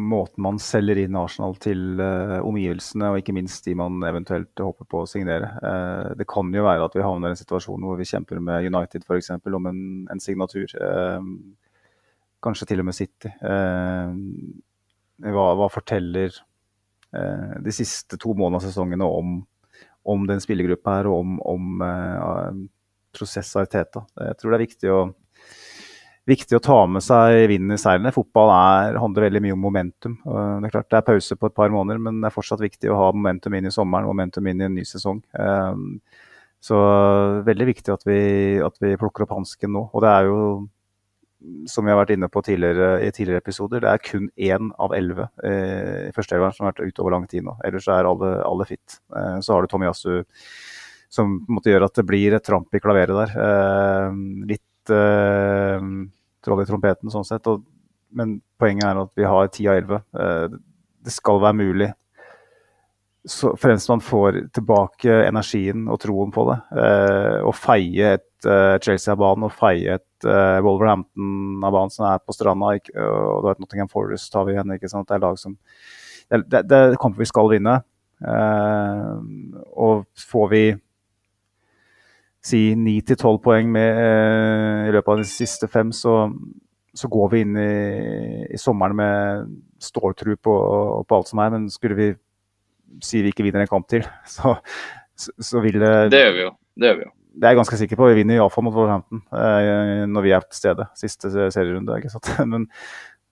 måten man selger inn Arsenal til uh, omgivelsene, og ikke minst de man eventuelt håper på å signere. Uh, det kan jo være at vi havner i en situasjon hvor vi kjemper med United f.eks. om en, en signatur. Uh, kanskje til og med City. Hva, hva, forteller de siste to månedene av sesongene om, om den spillergruppa her, og om, om prosess av Teta? Jeg tror det er viktig å viktig å ta med seg vinden i seilene. Fotball er, handler veldig mye om momentum. Det er klart det er pause på et par måneder, men det er fortsatt viktig å ha momentum inn i sommeren, momentum inn i en ny sesong. Ehm, så veldig viktig at vi, at vi plukker opp hansken nå. Og det er jo, som vi har vært inne på tidligere, i tidligere episoder, det er kun én av elleve eh, i førsteelveren som har vært ute over lang tid nå. Ellers er alle, alle fit. Eh, så har du Tomiyasu som på en måte gjør at det blir et tramp i klaveret der. Eh, litt uh, troll i trompeten, sånn sett. Og, men poenget er at vi har 10 av 11. Eh, det skal være mulig. Så fremst man får tilbake energien og troen på det. Eh, og feie et eh, Chelsea av banen og feie et eh, Wolverhampton av banen som er på stranda. Ikke, og du vet Nottingham Forest har vi igjen. ikke sant? Det er lag som Det, det, det kamper vi skal vinne. og får vi si 9-12 poeng med, eh, i løpet av de siste fem, så, så går vi inn i, i sommeren med ståltro på, på, alt som er. Men skulle vi si vi ikke vinner en kamp til, så, så, så vil det Det gjør vi jo. Det gjør vi jo. Det er jeg ganske sikker på. Vi vinner iallfall mot Wolverhampton eh, når vi er til stede. Siste serierunde, ikke sant. Men,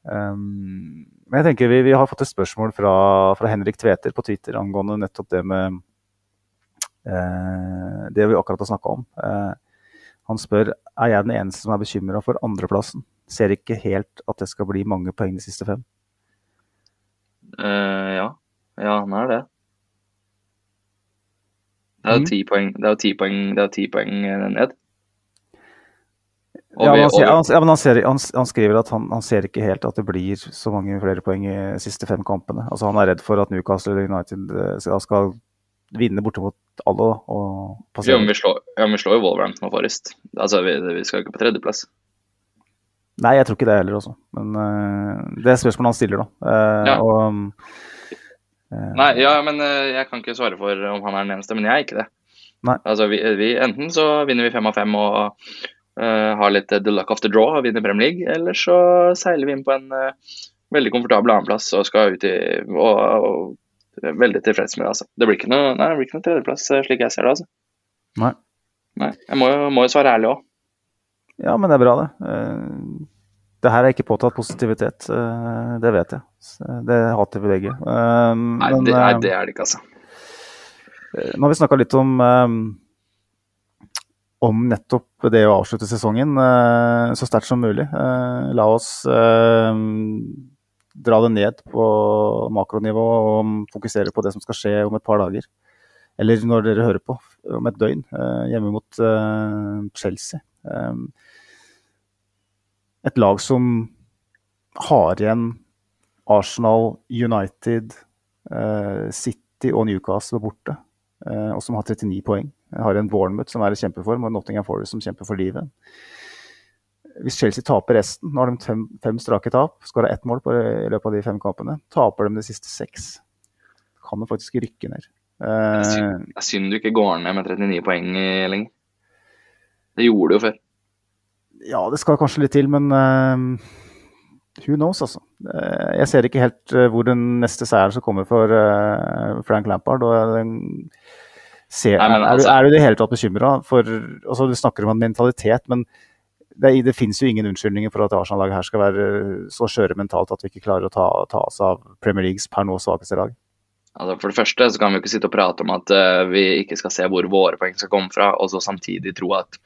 um, men jeg tenker vi, vi, har fått et spørsmål fra, fra Henrik Tveter på Twitter angående nettopp det med det vi akkurat har snakka om. Eh, han spør er jeg den eneste som er bekymra for andreplassen. Ser ikke helt at det skal bli mange poeng de siste fem. Uh, ja. ja, han er det. Det er jo mm. ti poeng, det er jo ti poeng, det er ti poeng ned. Ja, men, han, ser, han, ja, men han, ser, han, skriver at han, ser ikke helt at det blir så mange flere poeng i de siste fem kampene. Altså, han er redd for at Newcastle United skal, vinne bortimot alle. Og jo, men vi slår, ja, vi slår jo Wolverhampton og Forest. Altså, vi, vi skal ikke på tredjeplass. Nei, jeg tror ikke det heller også. Men uh, det er spørsmålet han stiller, da. Uh, ja. Og, uh, Nei, ja, men jeg kan ikke svare for om han er den eneste, men jeg er ikke det. Nei. Altså, vi, vi, enten så vinner vi fem av fem og har litt the luck of the draw og vinner Premier League, eller så seiler vi inn på en veldig komfortabel annenplass og skal ut i og, og veldig tilfreds med det. altså. Det blir ikke noe, nei, det blir ikke noe tredjeplass, eh, slik jeg ser det. altså. Nei. nei jeg må jo, må jo svare ærlig òg. Ja, men det er bra, det. Uh, det her er ikke påtatt positivitet, uh, det vet jeg. Det hater vi begge. Men, nei, det, nei, det, er det ikke, altså. Nå har vi snakka litt om om nettopp det å avslutte sesongen så sterkt som mulig. La oss dra det ned på makronivå og fokusere på det som skal skje om et par dager. Eller når dere hører på, om et døgn, eh, hjemme mot eh, Chelsea. Eh, et lag som har igjen Arsenal, United, City og Newcastle borte, og som har 39 poeng. Har en Bournemouth som er i kjempeform, og Nottingham Forest som kjemper for livet. Hvis Chelsea taper resten, nå har de fem, fem strake tap, skåra ett mål på, i løpet av de fem kampene, taper de de siste seks, kan de faktisk rykke ned. Uh, det er synd du ikke går ned med 39 poeng lenger. Det gjorde du jo før. Ja, det skal kanskje litt til, men uh, who knows, altså. Uh, jeg ser ikke helt hvor den neste seieren skal komme for Frank Lampard. ser, Nei, altså, er, du, er, du i det hele tatt bekymra for altså, Du snakker om en mentalitet, men det, det finnes jo ingen unnskyldninger for at Arsenal-laget her skal være så skjøre mentalt at vi ikke klarer å ta, ta oss av Premier Leagues per nå svakeste lag. Altså for det første så kan vi ikke sitte og prate om at uh, vi ikke skal se hvor våre poeng skal komme fra, og så samtidig tro at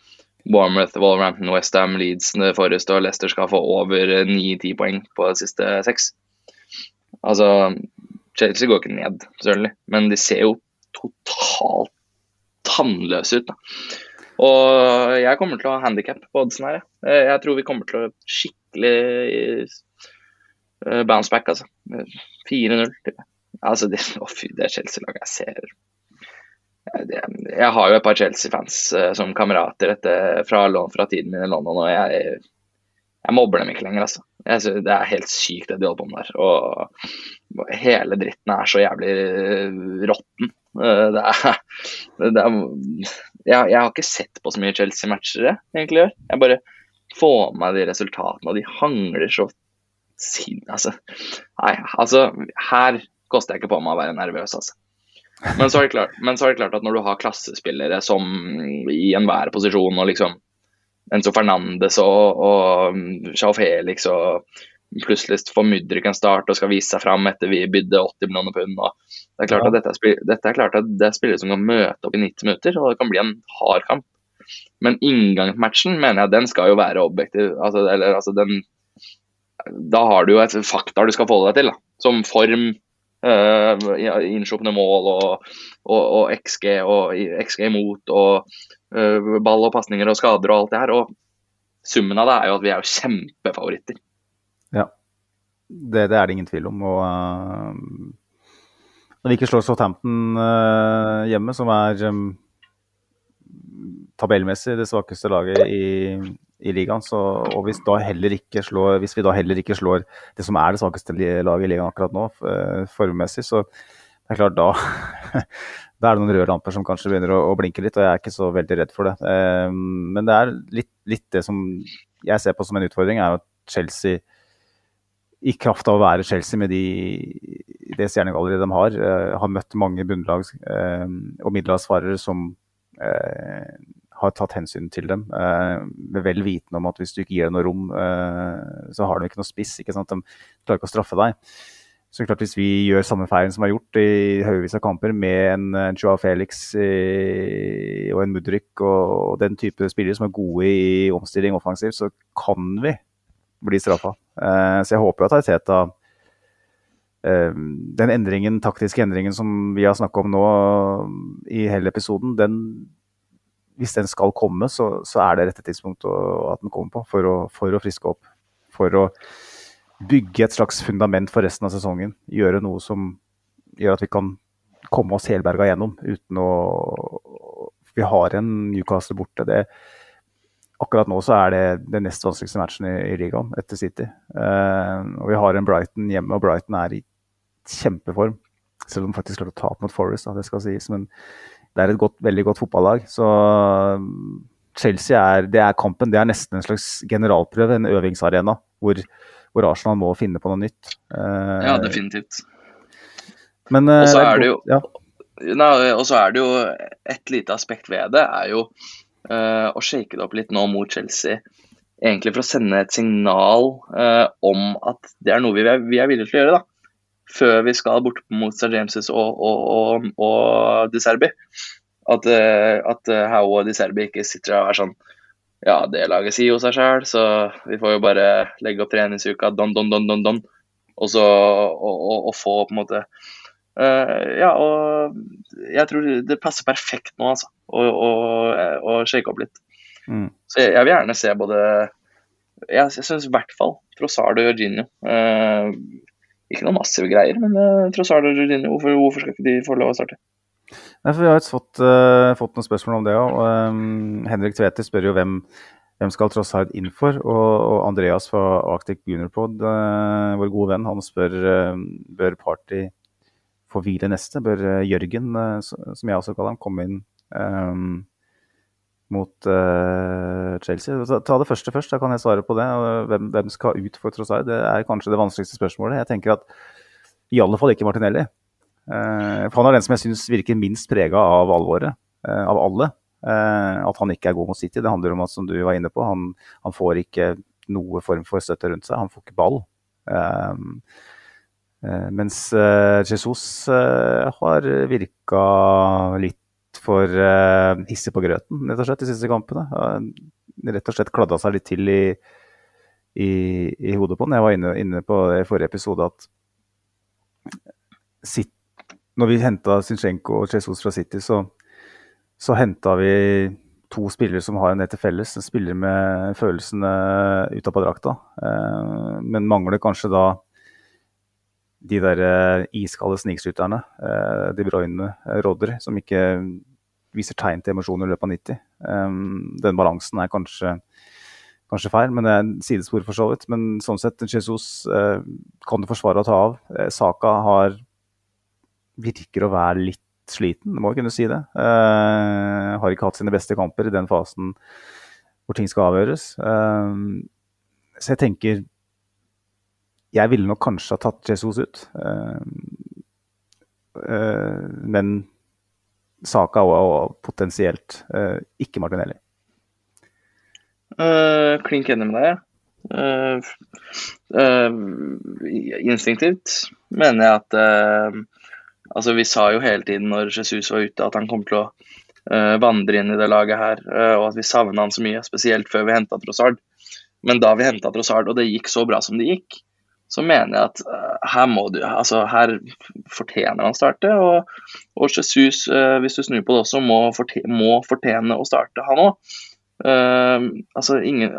Bournemouth, Wolverhampton, Westham, Leeds, Forrest og Leicester skal få over ni-ti poeng på de siste seks. Altså, Chelsea går ikke ned, selvfølgelig, men de ser jo totalt tannløse ut. da. Og jeg kommer til å ha handikap på oddsen her. Jeg. jeg tror vi kommer til å skikkelig uh, bounce back, altså. 4-0. Altså, det, fy, det Chelsea-laget jeg ser jeg, har jo et par Chelsea-fans uh, som kamerater etter, fra, fra, tiden min i London, og jeg, jeg mobber dem ikke lenger, altså. Jeg Det er helt sykt det de holder på med der. Og hele dritten er så jævlig råtten. Eh, det er, det er jeg, jeg, har ikke sett på så mye Chelsea-matcher jeg egentlig gjør. Jeg bare får med meg de resultatene, og de hangler så sinn... Altså, nei, altså Her koster jeg ikke på meg å være nervøs, altså. Men så, er det klart, men så er det klart at når du har klassespillere som i enhver posisjon, og liksom Enzo Fernandes og, og Chao Felix og plutselig får kan starte start og skal vise seg fram etter vi bydde 80 millioner pund. Det er klart at dette er, dette er, klart at det er spillere som kan møte opp i 90 minutter, og det kan bli en hard kamp. Men inngangsmatchen mener jeg den skal jo være objektiv. Altså, eller, altså den, da har du jo et fakta du skal forholde deg til, da. som form, uh, innslupne mål og, og, og, XG og XG imot og uh, ball og pasninger og skader og alt det her. Og summen av det er jo at vi er jo kjempefavoritter. Det, det, er det ingen tvil om. Og uh, når vi ikke slår Southampton uh, hjemme, som er um, tabellmessig det svakeste laget i, i ligaen, så, og hvis, slår, hvis, vi da heller ikke slår det som er det svakeste laget i ligaen akkurat nå, uh, formmessig, så det er klart da da er det noen røde lamper som kanskje begynner å, å, blinke litt, og jeg er ikke så veldig redd for det. Uh, men det er litt, litt, det som jeg ser på som en utfordring, er at Chelsea i kraft av å være Chelsea med de, det stjernegalleriet de har, uh, har møtt mange bunnlags- uh, og middelhavsfarere som uh, har tatt hensyn til dem, med vel vitende om at hvis du ikke gir dem noe rom, så har de ikke noe spiss. ikke sant? De klarer ikke å straffe deg. Så klart Hvis vi gjør samme feilen som er gjort i haugevis av kamper, med en, Joao Felix og en Mudrik og, og den type spillere som er gode i omstilling offensivt, så kan vi bli straffa. Eh, så jeg håper at Arteta eh, Den endringen, taktiske endringen som vi har snakka om nå i hele episoden, den, hvis den skal komme, så, så er det rette tidspunkt at den kommer på for å, for å friske opp. For å bygge et slags fundament for resten av sesongen. Gjøre noe som gjør at vi kan komme oss helberga gjennom uten å Vi har en Newcastle borte. det akkurat nå så er det den nest vanskeligste matchen i, i ligaen etter City. Uh, og vi har en Brighton hjemme, og Brighton er i kjempeform. Selv om de faktisk klarte å tape mot Forest, da, det skal sies. Men det er et godt, veldig godt fotballag. Så Chelsea er, det er kampen. Det er nesten en slags generalprøve, en øvingsarena, hvor, hvor Arsenal må finne på noe nytt. Uh, ja, definitivt. Men uh, Og så er det jo ja. Og så er det jo et lite aspekt ved det, er jo og shake det opp litt nå mot Chelsea. Egentlig for å sende et signal uh, om at det er noe vi er, vi er villige til å gjøre. da før vi skal bort mot Sir James' og, og, og, og De Serbi. At, uh, at Howe og De Serbi ikke sitter og er sånn Ja, det laget sier jo seg sjøl, så vi får jo bare legge opp treningsuka don, don, don, don, don. Og så og, og, få på en måte ja, og jeg tror det passer perfekt nå, altså, å, å, å shake opp litt. Mm. Så jeg, jeg, vil gjerne se både Jeg, jeg syns i hvert fall Trossard og Jorginho. Uh, ikke noen massive greier, men uh, Trossard og Jorginho, hvorfor, hvorfor, skal ikke de få lov å starte? Nei, for Vi har fått, uh, fått noen spørsmål om det òg. Um, Henrik Tveter spør jo hvem, hvem skal Trossard inn for? Og, og Andreas fra Arctic Juniorpod, uh, vår gode venn, han spør bør Party få hvile neste. Bør eh, Jørgen, eh, som jeg også kaller ham, komme inn um, mot uh, Chelsea? Ta det første først, da kan jeg svare på det. Hvem, hvem skal ut for Trossard? Det er kanskje det vanskeligste spørsmålet. Jeg tenker at i alle fall ikke Martinelli. Uh, for han er den som jeg syns virker minst prega av alvoret, uh, av alle. at han ikke er god mot City. Det handler om at, som du var inne på, han, han får ikke noe form for støtte rundt seg. Han får ikke ball. Um, mens eh, Jesus eh, har virka litt for hissig på grøten, rett og slett, de siste kampene. Rett og slett kladda seg litt til i, i, i hodet på den. Jeg var inne, inne på det i forrige episode at sitt, når vi henta Zinchenko og Jesus fra City, så, så henta vi to spillere som har en del til felles. Spiller med følelsene utapå drakta, men mangler kanskje da de der uh, iskalde snikskytterne, uh, De Bruyne, rådder, Rodder, som ikke viser tegn til emosjoner i løpet av 90. Um, den balansen er kanskje, kanskje feil, men det er en sidespor for så vidt. Men sånn sett, Jesus eh, kan du forsvare å ta av. Eh, Saka har virker å være litt sliten, må jo kunne si det. Eh, har ikke hatt sine beste kamper i den fasen hvor ting skal avgjøres. Eh, så jeg tenker Jeg ville nok kanskje ha tatt Jesus ut. Eh, eh, men Saka og, og potensielt eh, ikke Martinelli. Uh, klink enig med deg. Uh, uh, instinktivt mener jeg at Altså, vi sa jo hele tiden når Jesus var ute at han kom til å vandre inn i det laget her, og at vi savna han så mye, spesielt før vi henta Trossard. Men da vi henta Trossard, og det gikk så bra som det gikk, så mener jeg at her må du Altså, her fortjener han starte. Og, og Jesus, hvis du snur på det også, må, fortjene, må fortjene å starte, han òg. Uh, altså ingen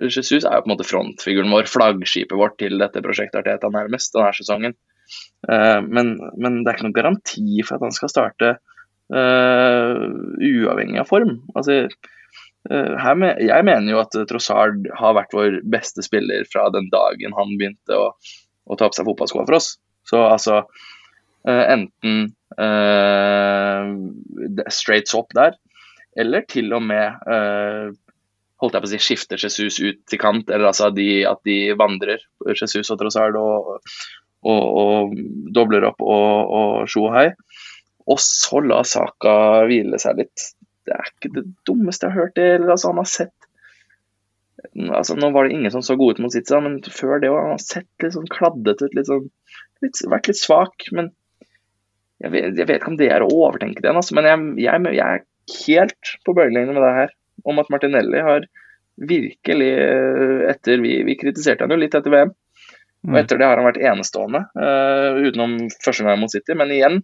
Jesus er jo på en måte frontfiguren vår, flaggskipet vårt til dette prosjektet Arteta nærmest denne sesongen. Uh, men, men, det er ikke noen garanti for at han skal starte uh, uavhengig av form. Altså, med, jeg mener jo at Trossard har vært vår beste spiller fra den dagen han begynte å, å ta på seg fotballskoa for oss. Så altså enten straight swap der, eller til og med uh, holdt jeg på å si, skifter Jesus ut til kant, eller altså de, at de vandrer, Jesus og Trossard, og, og, og, dobler opp og, og Shohei. Og så la Saka hvile seg litt. Det er ikke det dummeste jeg har hørt. eller altså Han har sett altså Nå var det ingen som så god ut mot Sitza, men før det òg. Han har sett litt sånn kladdet ut, litt sånn, litt, vært litt svak. Men jeg vet, jeg vet, ikke om det er å overtenke det. Altså, men jeg, jeg, jeg er helt på bølgelengde med det her, om at Martinelli har virkelig etter Vi, vi kritiserte han jo litt etter VM, og mm. etter det har han vært enestående, uh, utenom første gang mot City. Men igjen,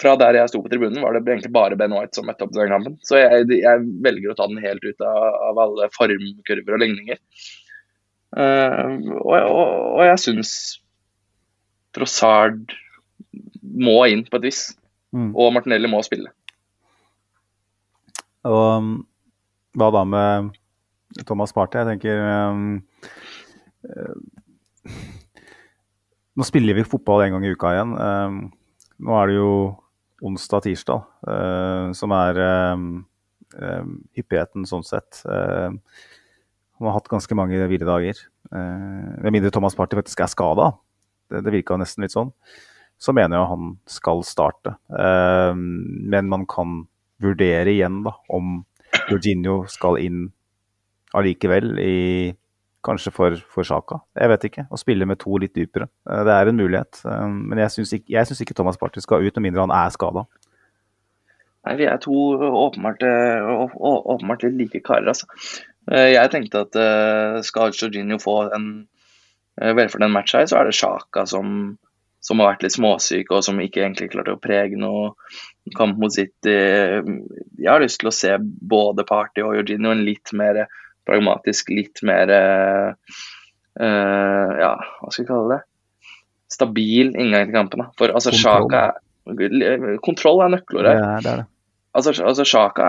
fra der jeg sto på tribunen, var det egentlig bare Ben White som møtte opp til den kampen. Så jeg, jeg, velger å ta den helt ut av, av alle formkurver og ligninger. Uh, og, og, og, jeg syns Trossard må inn på et vis. Mm. Og Martinelli må spille. Og um, hva da med Thomas Party? Jeg tenker um, uh, Nå spiller vi fotball en gang i uka igjen. Um, nå er det jo onsdag-tirsdag uh, som er um, hyppigheten sånn sett. Han har hatt ganske mange hviledager. dager. med mindre Thomas Party faktisk er skada, det, det virka nesten litt sånn, så mener jeg han skal starte. Men man kan vurdere igjen da, om Jorginho skal inn allikevel i Kanskje for, for Sjaka. Jeg vet ikke. Å spille med to litt dypere. Eh, det er en mulighet. Eh, men jeg syns ikke, ikke, Thomas Party skal ut, med mindre han er skada. Nei, Vi er to åpenbart, eh, åpenbart litt like karer, altså. Jeg tenkte at skal Jorginho få en vel match her, så er det Sjaka som som har vært litt småsyk og som ikke egentlig klarte å prege noe kamp mot City. Jeg har lyst til å se både Party og Jorginho en litt mer pragmatisk, litt mer uh, Ja, hva skal vi kalle det? Stabil inngang til kampen. For altså, Sjaka Kontroll er nøkkelordet. Ja, det er det. Altså, altså Sjaka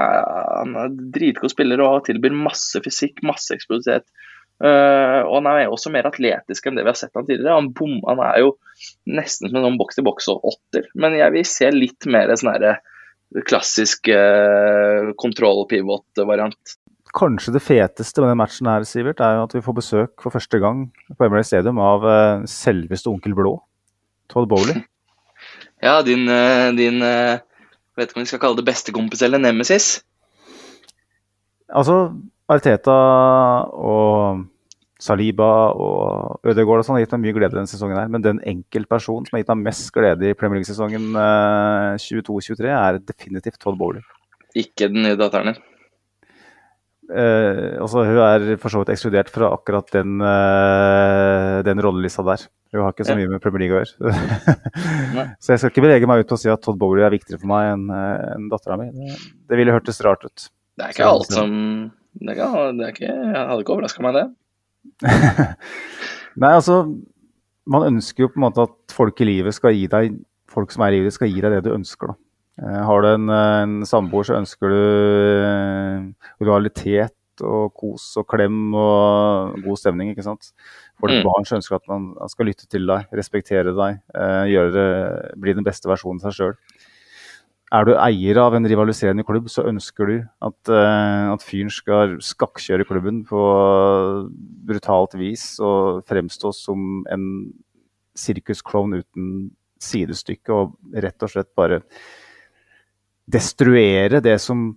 han er dritgod spiller og tilbyr masse fysikk, masse eksplosivitet. Uh, og han er også mer atletisk enn det vi har sett han tidligere. Han, bom, han er jo nesten som en sånn boks-til-boks-åtter. Men jeg vil se litt mer sånn klassisk uh, kontroll-pivot-variant. Kanskje det feteste med den matchen her, Sivert, er jo at vi får besøk for første gang på Emily Stadium av uh, selveste onkel Blå, Todd Bowley. Ja, din, din vet ikke om vi skal kalle det bestekompis eller nemesis? Altså, Arteta og Saliba og Ødegaard og sånn har gitt meg mye glede denne sesongen. her, Men den enkeltpersonen som har gitt meg mest glede i Premier League-sesongen uh, 22-23, er definitivt Todd Bowley. Ikke den nye datteren din? Uh, altså, hun er for så vidt ekskludert fra akkurat den, uh, den rollelista der. Hun har ikke så mye med Premier League å gjøre. så jeg skal ikke bevege meg ut og si at Todd Bowley er viktigere for meg enn en dattera mi. Det, det ville hørtes rart ut. Det er ikke alt som det, kan, det er ikke, Jeg hadde ikke overraska meg, det. Nei, altså Man ønsker jo på en måte at folk i livet skal gi deg folk som er i livet, skal gi deg det du ønsker. da. Eh, har du en, en samboer, så ønsker du realitet og kos og klem og god stemning. ikke sant? For mm. barn som ønsker at man skal lytte til deg, respektere deg, eh, det, bli den beste versjonen av seg sjøl. Er du eier av en rivaliserende klubb, så ønsker du at, at fyren skal skakkjøre klubben på brutalt vis og fremstå som en sirkusklovn uten sidestykke og rett og slett bare destruere det som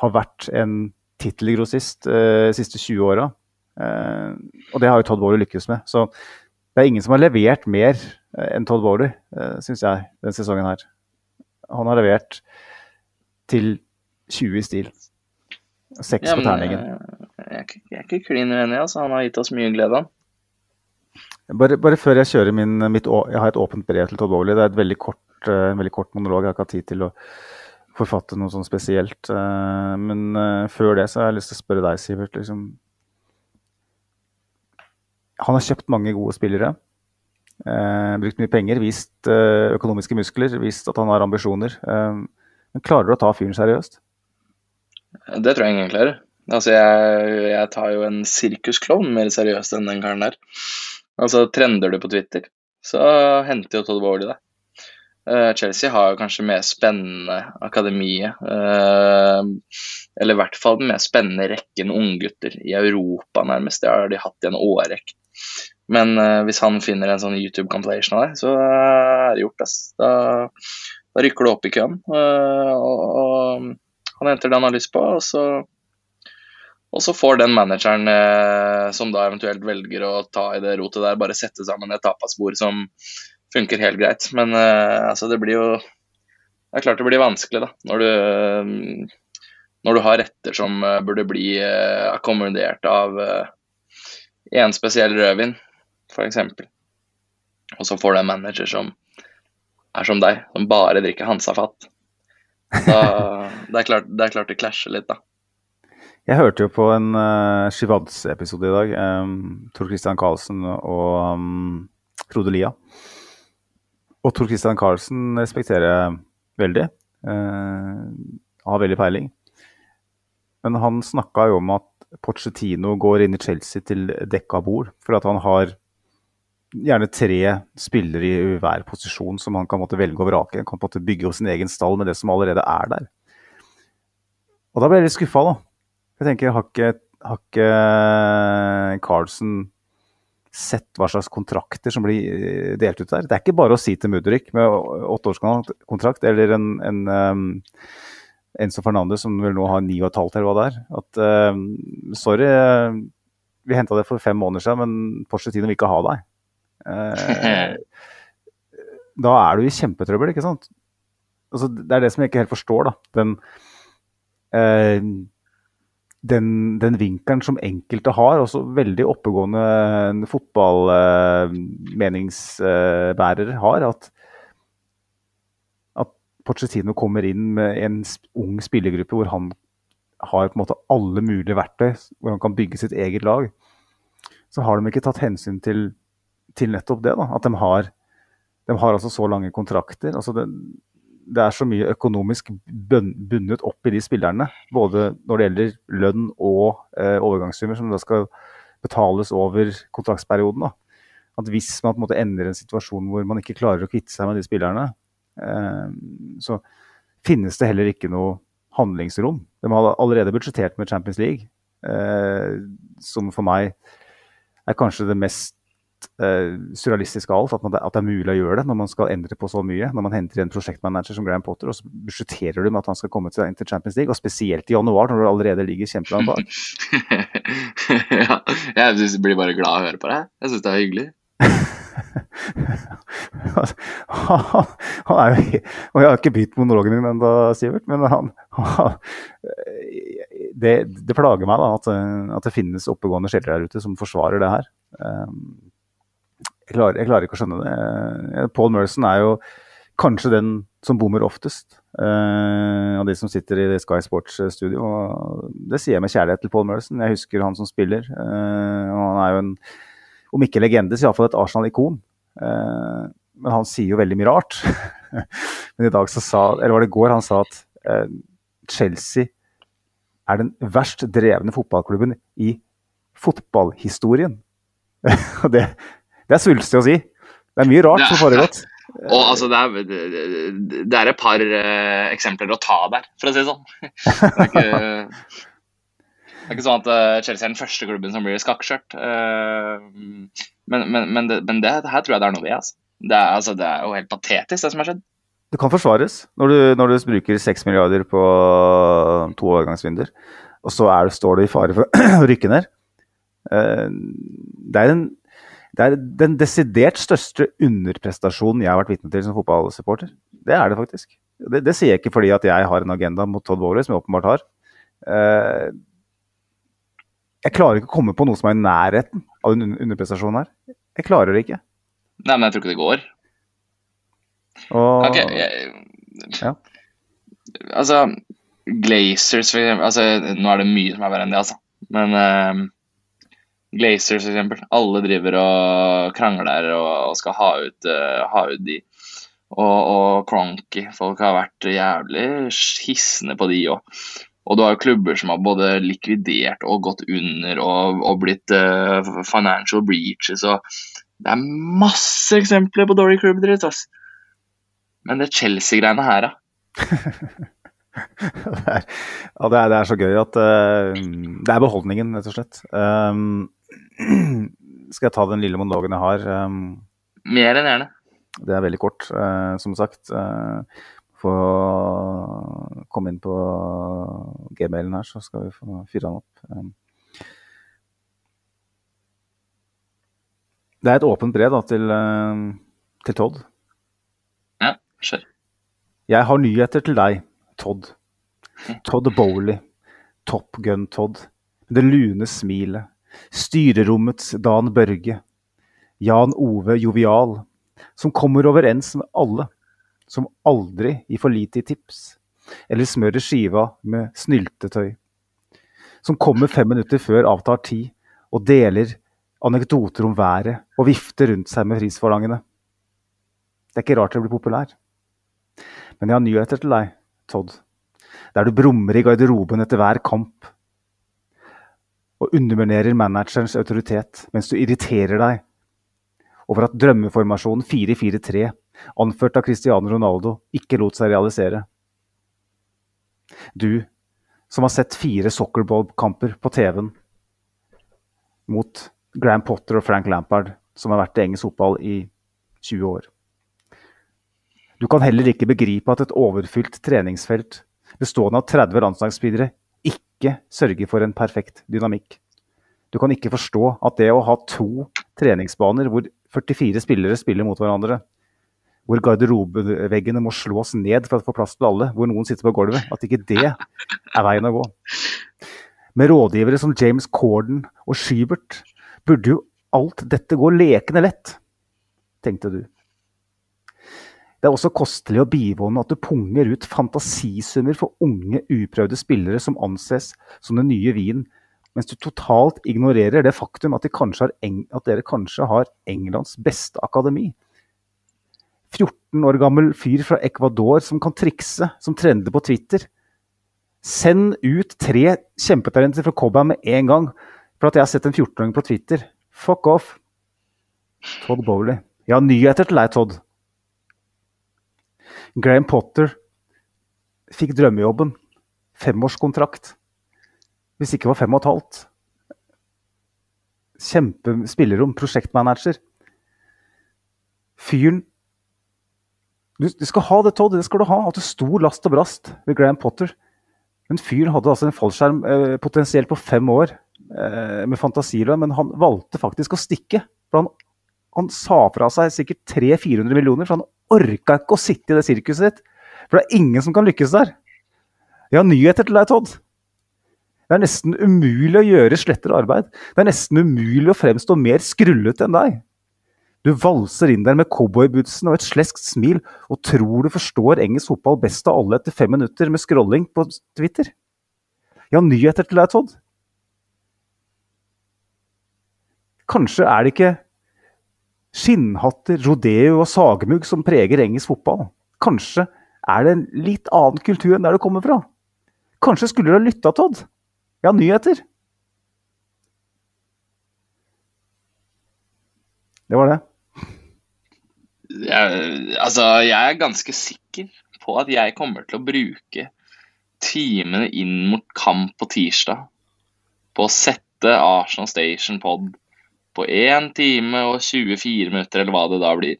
har vært en tittelgrossist de siste 20 åra. Uh, og det har jo Todd Bowley lykkes med. Så det er ingen som har levert mer enn Todd Bowley, uh, syns jeg, denne sesongen her. Han har levert til 20 i stil. Seks ja, på terningen. Jeg, jeg, er ikke klin uenig. Altså. Han har gitt oss mye glede, han. Bare, bare, før jeg kjører min, mitt, Jeg har et åpent brev til Todd Bowley. Det er veldig kort, en veldig kort monolog. Jeg har ikke hatt tid til å forfatte noe sånn spesielt. Eh, men eh, før det så har jeg lyst til å spørre deg, Sivert. Liksom, han har kjøpt mange gode spillere. Eh, brukt mye penger, vist økonomiske muskler, vist at han har ambisjoner. men klarer du å ta fyren seriøst? Det tror jeg ingen klarer. Altså, jeg, jeg tar jo en sirkusklovn mer seriøst enn den karen der. Altså, trender du på Twitter, så henter jo Todd Bowley det. Eh, Chelsea har kanskje mer spennende akademiet. Eh, eller i hvert fall den mer spennende rekken unggutter i Europa, nærmest. Det har de hatt i en årrekke. Men uh, hvis han finner en sånn YouTube-compilation av det, så er det gjort. Da, da rykker du opp i køen. Og, og, han henter det han har lyst på, og så, og så får den manageren som da eventuelt velger å ta i det rotet der, bare sette sammen et tapasbord som funker helt greit. Men uh, altså, det blir jo Det er klart det blir vanskelig, da. Når du, uh, når du har retter som uh, burde bli uh, akkommodert av en spesiell rødvin, f.eks. Og så får du en manager som er som deg, som bare drikker Hansa-fat. Det, det er klart det klasjer litt, da. Jeg hørte jo på en uh, Shivads-episode i dag. Um, Tor Christian Karlsen og um, Frode Lia. Og Tor Christian Carlsen respekterer jeg veldig. Eh, har veldig peiling. Men han snakka jo om at Pochettino går inn i Chelsea til dekka bord. For at han har gjerne tre spillere i hver posisjon som han kan måtte velge å vrake. Han kan måtte bygge opp sin egen stall med det som allerede er der. Og da ble jeg litt skuffa, da. Jeg tenker, har ikke, har ikke Carlsen sett hva slags kontrakter som blir eh, delt ut der. Det er ikke bare å si til Mudrik med åtteårskontrakt eller en, en um, Enzo Fernandez som vel nå har ni og et halvt eller hva det er, at um, sorry, vi henta det for fem måneder siden, men Porcetino vil ikke ha deg. Uh, da er du i kjempetrøbbel, ikke sant? Altså, det er det som jeg ikke helt forstår, da. Den uh, den, den, vinkelen som enkelte har, også veldig oppegående fotballmeningsbærere eh, har, at, at Pochettino kommer inn med en ung spillergruppe hvor han har på en måte alle mulige verktøy, hvor han kan bygge sitt eget lag. Så har de ikke tatt hensyn til, til nettopp det. Da. At de har, de har altså så lange kontrakter. altså det, det er så mye økonomisk bundet opp i de spillerne. Både når det gjelder lønn og eh, overgangssummer som da skal betales over kontraktsperioden. Da. At hvis man på en måte ender en situasjon hvor man ikke klarer å kvitte seg med de spillerne, eh, så finnes det heller ikke noe handlingsrom. De har allerede budsjettert med Champions League, eh, som for meg er kanskje det mest surrealistisk av alt at, man, at, det er mulig å gjøre det når man skal endre på så mye. Når man henter en prosjektmanager som Graham Potter, og så budsjetterer du med at han skal komme til, til Champions League, og spesielt i januar, når du allerede ligger kjempelangt bak. ja, jeg blir bare glad av å høre på deg. Jeg syns det er hyggelig. han er jo Og jeg har ikke begynt monologen din ennå, Sivert, men han, han det, det, plager meg da, at, at det finnes oppegående sjeler der ute som forsvarer det her. Um, jeg klarer, jeg klarer, ikke å skjønne det. Eh, Paul Merson er jo kanskje den som bommer oftest uh, av de som sitter i Sky Sports-studio. Det sier jeg med kjærlighet til Paul Merson. Jeg husker han som spiller. Uh, og han er jo en, om ikke legende, så iallfall et Arsenal-ikon. Uh, men han sier jo veldig mye rart. men i dag så sa, eller var det i går, han sa at Chelsea er den verst drevne fotballklubben i fotballhistorien. Og det, det er svulstig å si. Det er mye rart som foregått. Og altså, det er, det- er et par uh, eksempler å ta der, for å si det sånn. Det er ikke, det er ikke sånn at uh, Chelsea er den første klubben som blir skakkskjørt. Uh, men men, men, det, men det, her tror jeg det er noe ved. Altså. Det, er, altså, det er jo helt patetisk, det som har skjedd. Det kan forsvares når du, når du bruker 6 milliarder på to overgangsvinduer, og så står du i fare for å rykke ned. Det er, en, det er den desidert største underprestasjonen jeg har vært vitne til som fotballsupporter. Det er det faktisk. Det, det sier jeg ikke fordi at jeg har en agenda mot Todd Bowley, som jeg åpenbart har. Eh, Jeg klarer ikke å komme på noe som er i nærheten av en underprestasjonen underprestasjon her. Jeg klarer det ikke. Nei, men jeg tror ikke det går. Og, Ok, jeg, Ja. Altså, Glazers for eksempel altså, Nå er det mye som er verre enn det, altså. Men eh, Glazers eksempel. Alle driver og krangler og, og skal ha ut, uh, ha ut de. Og, og Cronky. Folk har vært jævlig hissende på de òg. Og du har jo klubber som har både likvidert og gått under og, og blitt uh, financial breaches og Det er masse eksempler på dårlig klubbdritt, ass. Men det Chelsea-greiene her, da. det er, ja, det, er, det er så gøy at uh, Det er beholdningen, rett og slett. Um, skal jeg ta den lille monologen jeg har? Um, Mer enn gjerne. det er veldig kort, eh, som sagt. Uh, få komme inn på gmailen her, så skal vi få fyre den opp. Um, det er et åpent brev da, til, eh, til Todd. Ja, kjør. Jeg har nyheter til deg, Todd. Todd Bowley. Top Gun Todd. Det lune smilet. Styrerommets Dan Børge. Jan Ove Jovial. Som kommer overens med alle. Som aldri gir for lite i tips. Eller smører skiva med snyltetøy. Som kommer fem minutter før avtar tid og deler anekdoter om været og vifter rundt seg med frisforlangene. Det er ikke rart jeg blir populær. Men jeg har nyheter til deg, Todd. Der du brummer i garderoben etter hver kamp. Og underminerer managerens autoritet mens du irriterer deg over at drømmeformasjonen 4-4-3, anført av Cristiano Ronaldo, ikke lot seg realisere. Du som har sett fire soccerball-kamper på TV-en mot Graham Potter og Frank Lampard, som har vært i engelsk fotball i 20 år. Du kan heller ikke begripe at et overfylt treningsfelt bestående av 30 landslagsspillere ikke sørger for en perfekt dynamikk. Du kan ikke forstå at det å ha to treningsbaner hvor 44 spillere spiller mot hverandre, hvor garderobeveggene må slås ned for å få plass til alle, hvor noen sitter på gulvet, at ikke det er veien å gå. Med rådgivere som James Corden og Schybert burde jo alt dette gå lekende lett, tenkte du. Det er også kostelig og bivående at du punger ut fantasisummer for unge, uprøvde spillere som anses som den nye vinen, mens du totalt ignorerer det faktum at, de at dere kanskje har Englands beste akademi. 14 år gammel fyr fra Ecuador som kan trikse, som trender på Twitter. Send ut tre kjempetalenter fra Cobham med en gang for at jeg har sett en 14-åring på Twitter. Fuck off. Todd Bowley. Jeg har nyheter til deg, Todd. Graham Potter fikk drømmejobben. Femårskontrakt. Hvis ikke var fem og et halvt. Kjempespillerom. Prosjektmanager. Fyren du, du skal ha det, Todd. Det skal du ha. At det sto last og brast ved Graham Potter. Men fyren hadde altså en fallskjerm eh, potensielt på fem år eh, med fantasilønn, men han valgte faktisk å stikke. For han, han sa fra seg sikkert 300-400 millioner, for han orka ikke å sitte i det sirkuset ditt. For det er ingen som kan lykkes der. Jeg har nyheter til deg, Todd. Det er nesten umulig å gjøre slettere arbeid. Det er nesten umulig å fremstå mer skrullete enn deg. Du valser inn der med cowboybootsen og et sleskt smil og tror du forstår engelsk fotball best av alle etter fem minutter med scrolling på Twitter. Jeg har nyheter til deg, Todd. Kanskje er det ikke skinnhatter, rodeo og sagmugg som preger engelsk fotball. Kanskje er det en litt annen kultur enn der du kommer fra. Kanskje skulle du ha lytta, Todd. Ja, nyheter. Det var det. Jeg, altså, jeg er ganske sikker på at jeg kommer til å bruke timene inn mot kamp på tirsdag på å sette Arsenal Station Pod på 1 time og 24 minutter, eller hva det da blir.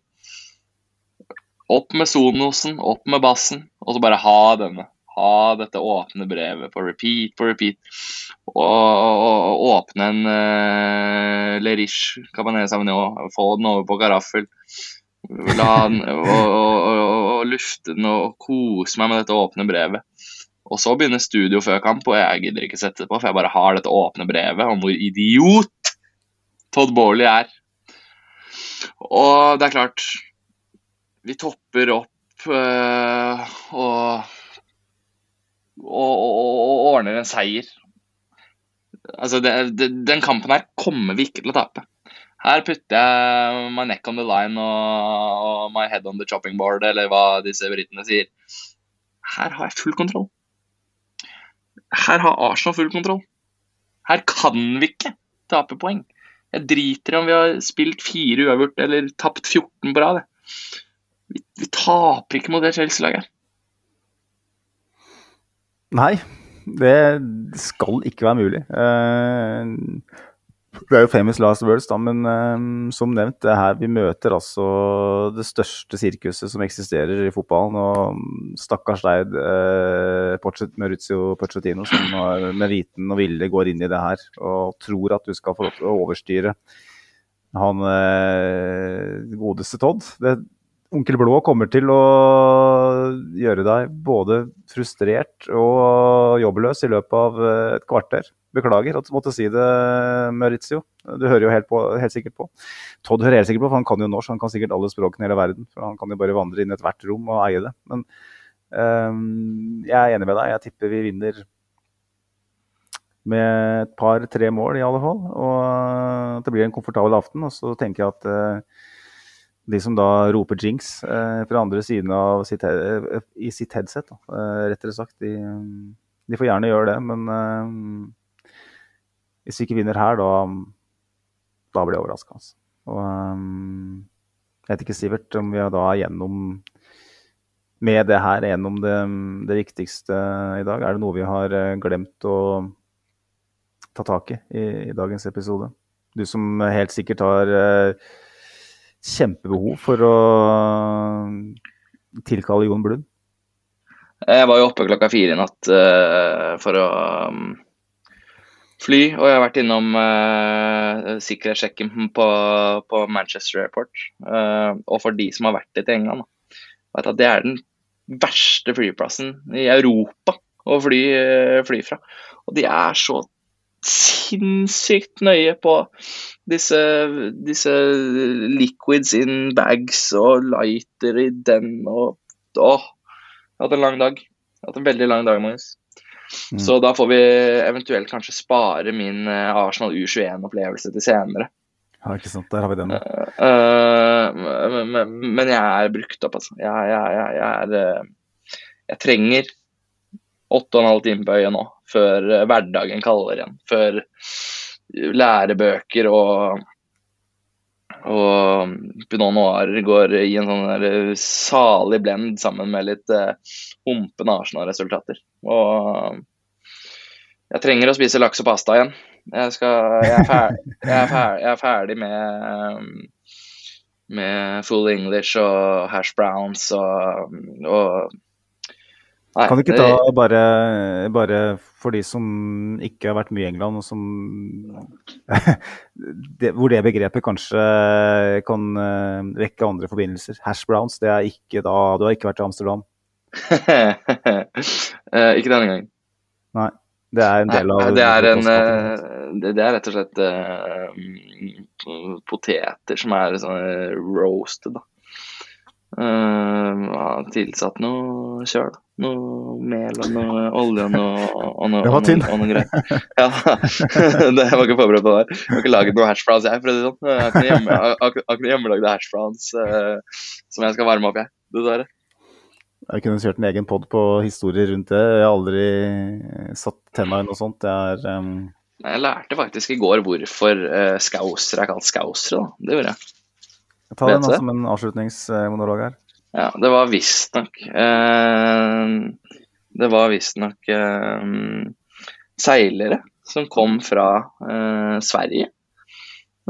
Opp med sonosen, opp med bassen, og så bare ha denne. Ha dette åpne brevet på repeat på repeat. Og, og, og åpne en uh, Leriche Cabanese Sauvignon, få den over på karaffel. La den, og, og, lufte den og kose meg med dette åpne brevet. Og så begynner studio før kamp, og jeg gidder ikke sette det på, for jeg bare har dette åpne brevet om hvor idiot Todd Bowley er. Og det er klart Vi topper opp øh, og, og, og, ordner en seier. Altså, det, det, den kampen her kommer vi ikke til å tape. Her putter jeg my neck on the line og, og my head on the chopping board, eller hva disse britene sier. Her har jeg full kontroll. Her har Arsenal full kontroll. Her kan vi ikke tape poeng. Jeg driter i om vi har spilt fire uavgjort eller tapt 14 på rad. Vi, vi taper ikke mot det Chelsea-laget. Nei, det skal ikke være mulig. Uh, det er jo famous last words, da, men um, som nevnt, det er her vi møter altså det største sirkuset som eksisterer i fotballen. Og stakkars deg, uh, Maurizio Pochettino, som med viten og vilje går inn i det her og tror at du skal få lov til å overstyre han uh, godeste Todd. Det, Onkel Blå kommer til å gjøre deg både frustrert og jobbløs i løpet av et kvarter. Beklager at du måtte si det, Maurizio. Du hører jo helt, på, helt, sikkert på. Todd hører helt sikkert på, for han kan jo norsk. Han kan sikkert alle språkene i hele verden. for Han kan jo bare vandre inn i ethvert rom og eie det. Men um, jeg er enig med deg. Jeg tipper vi vinner med et par-tre mål, i alle fall. Og at det blir en komfortabel aften. Og så tenker jeg at uh, de som da roper jinx eh, fra andre siden av sitt, uh, i sitt headset, da, rettere sagt, de, de, får gjerne gjøre det. Men hvis vi ikke vinner her, da, da blir jeg overraska. Altså. um, jeg vet ikke, Sivert, om vi da er gjennom med det her gjennom det, det, viktigste i dag. Er det noe vi har eh, glemt å ta tak i i, i dagens episode? Du som helt sikkert har uh, kjempebehov for å tilkalle Jon Blund. Jeg var jo oppe klokka fire i natt uh, for å um fly, og jeg har vært innom uh, sikkerhetssjekken på, på, Manchester Airport. Uh, og for de som har vært litt i England, vet at det er den verste flyplassen i Europa å fly, fly fra. Og de er så sinnssykt nøye på disse, disse liquids in bags og lighter i den og Åh, jeg har hatt en lang dag. Jeg har hatt en veldig lang dag, Magnus. Mm. Så da får vi eventuelt kanskje spare min uh, Arsenal U21-opplevelse til senere. Ja, ikke sant. Der har vi den. Uh, men, men, jeg er brukt opp, altså. Jeg, jeg, jeg, jeg er Jeg trenger åtte og en halv time på øyet nå, før hverdagen kaller igjen. Før lærebøker og og Pinot Noir går i en sånn salig blend sammen med litt uh, humpende Arsenal-resultater. Og jeg trenger å spise laks og pasta igjen. Jeg, skal, jeg, er, ferdig, jeg, er, ferdig, jeg er ferdig, med, med full English og hash browns og, og Nei, kan du ikke ta bare, bare, for de som ikke har vært mye i England, og som det, Hvor det begrepet kanskje kan uh, vekke andre forbindelser. Hash browns, det er ikke da Du har ikke vært i Amsterdam? eh, ikke denne gangen. Nei. Det er en del av Nei, det, er en, uh, det, det, er rett og slett poteter som er sånn roasted, da. Uh, tilsatt noe kjøl. Noe mel og noe olje og noe, og noe, var tynn. Og noe, greier. Ja, det var ikke forberedt på det. Jeg har ikke laget noe hash browns, jeg, for å si sånn. Jeg har ikke hjemme, hjemmelagde hash browns uh, som jeg skal varme opp, jeg. Dessverre. Jeg kunne kjørt en egen pod på historier rundt det. Jeg har aldri satt tenna i noe sånt. Jeg, er um... Jeg lærte faktisk i går hvorfor uh, skausere er kalt skausere. Da. Det gjorde jeg. Ta den da, som en avslutningsmonolog her. Ja, det var visstnok eh, Det var visstnok eh, seilere som kom fra eh, Sverige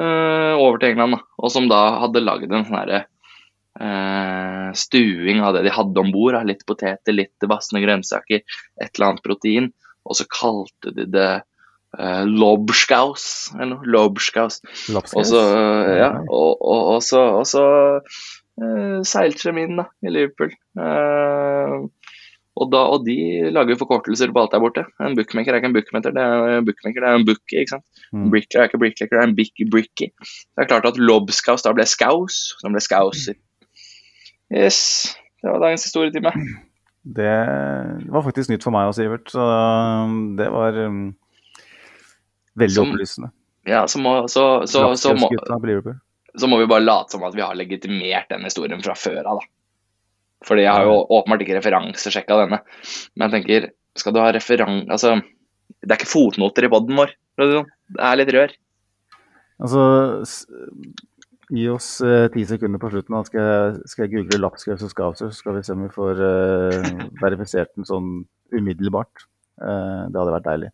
uh, over til England, da, og som da hadde lagd en sånn herre uh, stuing av det de hadde om bord. Litt poteter, litt vassende grønnsaker, et eller annet protein. Og så kalte de det uh, Lobskaus, eller noe. Lobskaus. Og så, ja, og, og, og så, og så seilte de inn da, i Liverpool. Uh, og, da, og de lager forkortelser på alt der borte. En bookmaker er ikke en bookmaker, det er en bookmaker, det er en bookie. ikke sant? Mm. Brickler er ikke brickleker, det er en bicky bricky. Det er klart at lobskaus da ble skaus, som ble skauser. Yes, det var dagens historietime. Det var faktisk nytt for meg også, Sivert. Så um, det var um, veldig som, opplysende. Ja, så må, så, så, så, må, så må vi bare late som at vi har legitimert den historien fra før av, da. Fordi jeg har jo åpenbart ikke referansesjekka denne. Men jeg tenker, skal du ha referan... Altså, det er ikke fotnoter i poden vår. Sånn. Det er litt rør. Altså, gi oss eh, ti sekunder på slutten. Da skal jeg, skal jeg google lapskaus og skauser, så skal vi se om vi får eh, verifisert den sånn umiddelbart. Eh, det hadde vært deilig.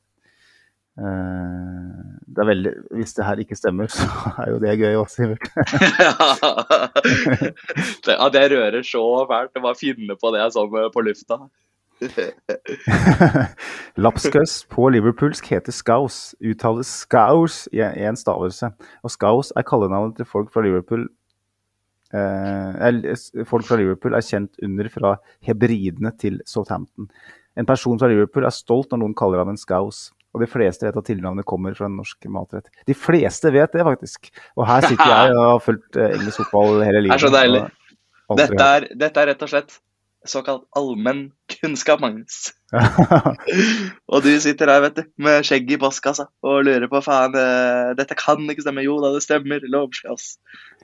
Eh, det er veldig, hvis det her ikke stemmer, så er jo det gøy også, Sivert. ja, det rører så fælt å bare finne på det sånn på lufta. Lapskaus på liverpoolsk heter skaus, uttales skaus i en stavelse. Og skaus er kallenavnet til folk fra Liverpool. Eh, folk fra Liverpool er kjent under fra hebridene til Southampton. En person fra Liverpool er stolt når noen kaller ham en skaus. Og de fleste vet at tilnavnet kommer fra en norsk matrett. De fleste vet det, faktisk. Og her sitter jeg og har fulgt eh, engelsk fotball hele livet. Det er så deilig. Dette er, dette er, rett og slett såkalt allmenn kunnskap, Magnus. og du sitter her, vet du, med skjegget i postkassa og lurer på faen, eh, dette kan ikke stemme. Jo da, det stemmer. Lobskaus.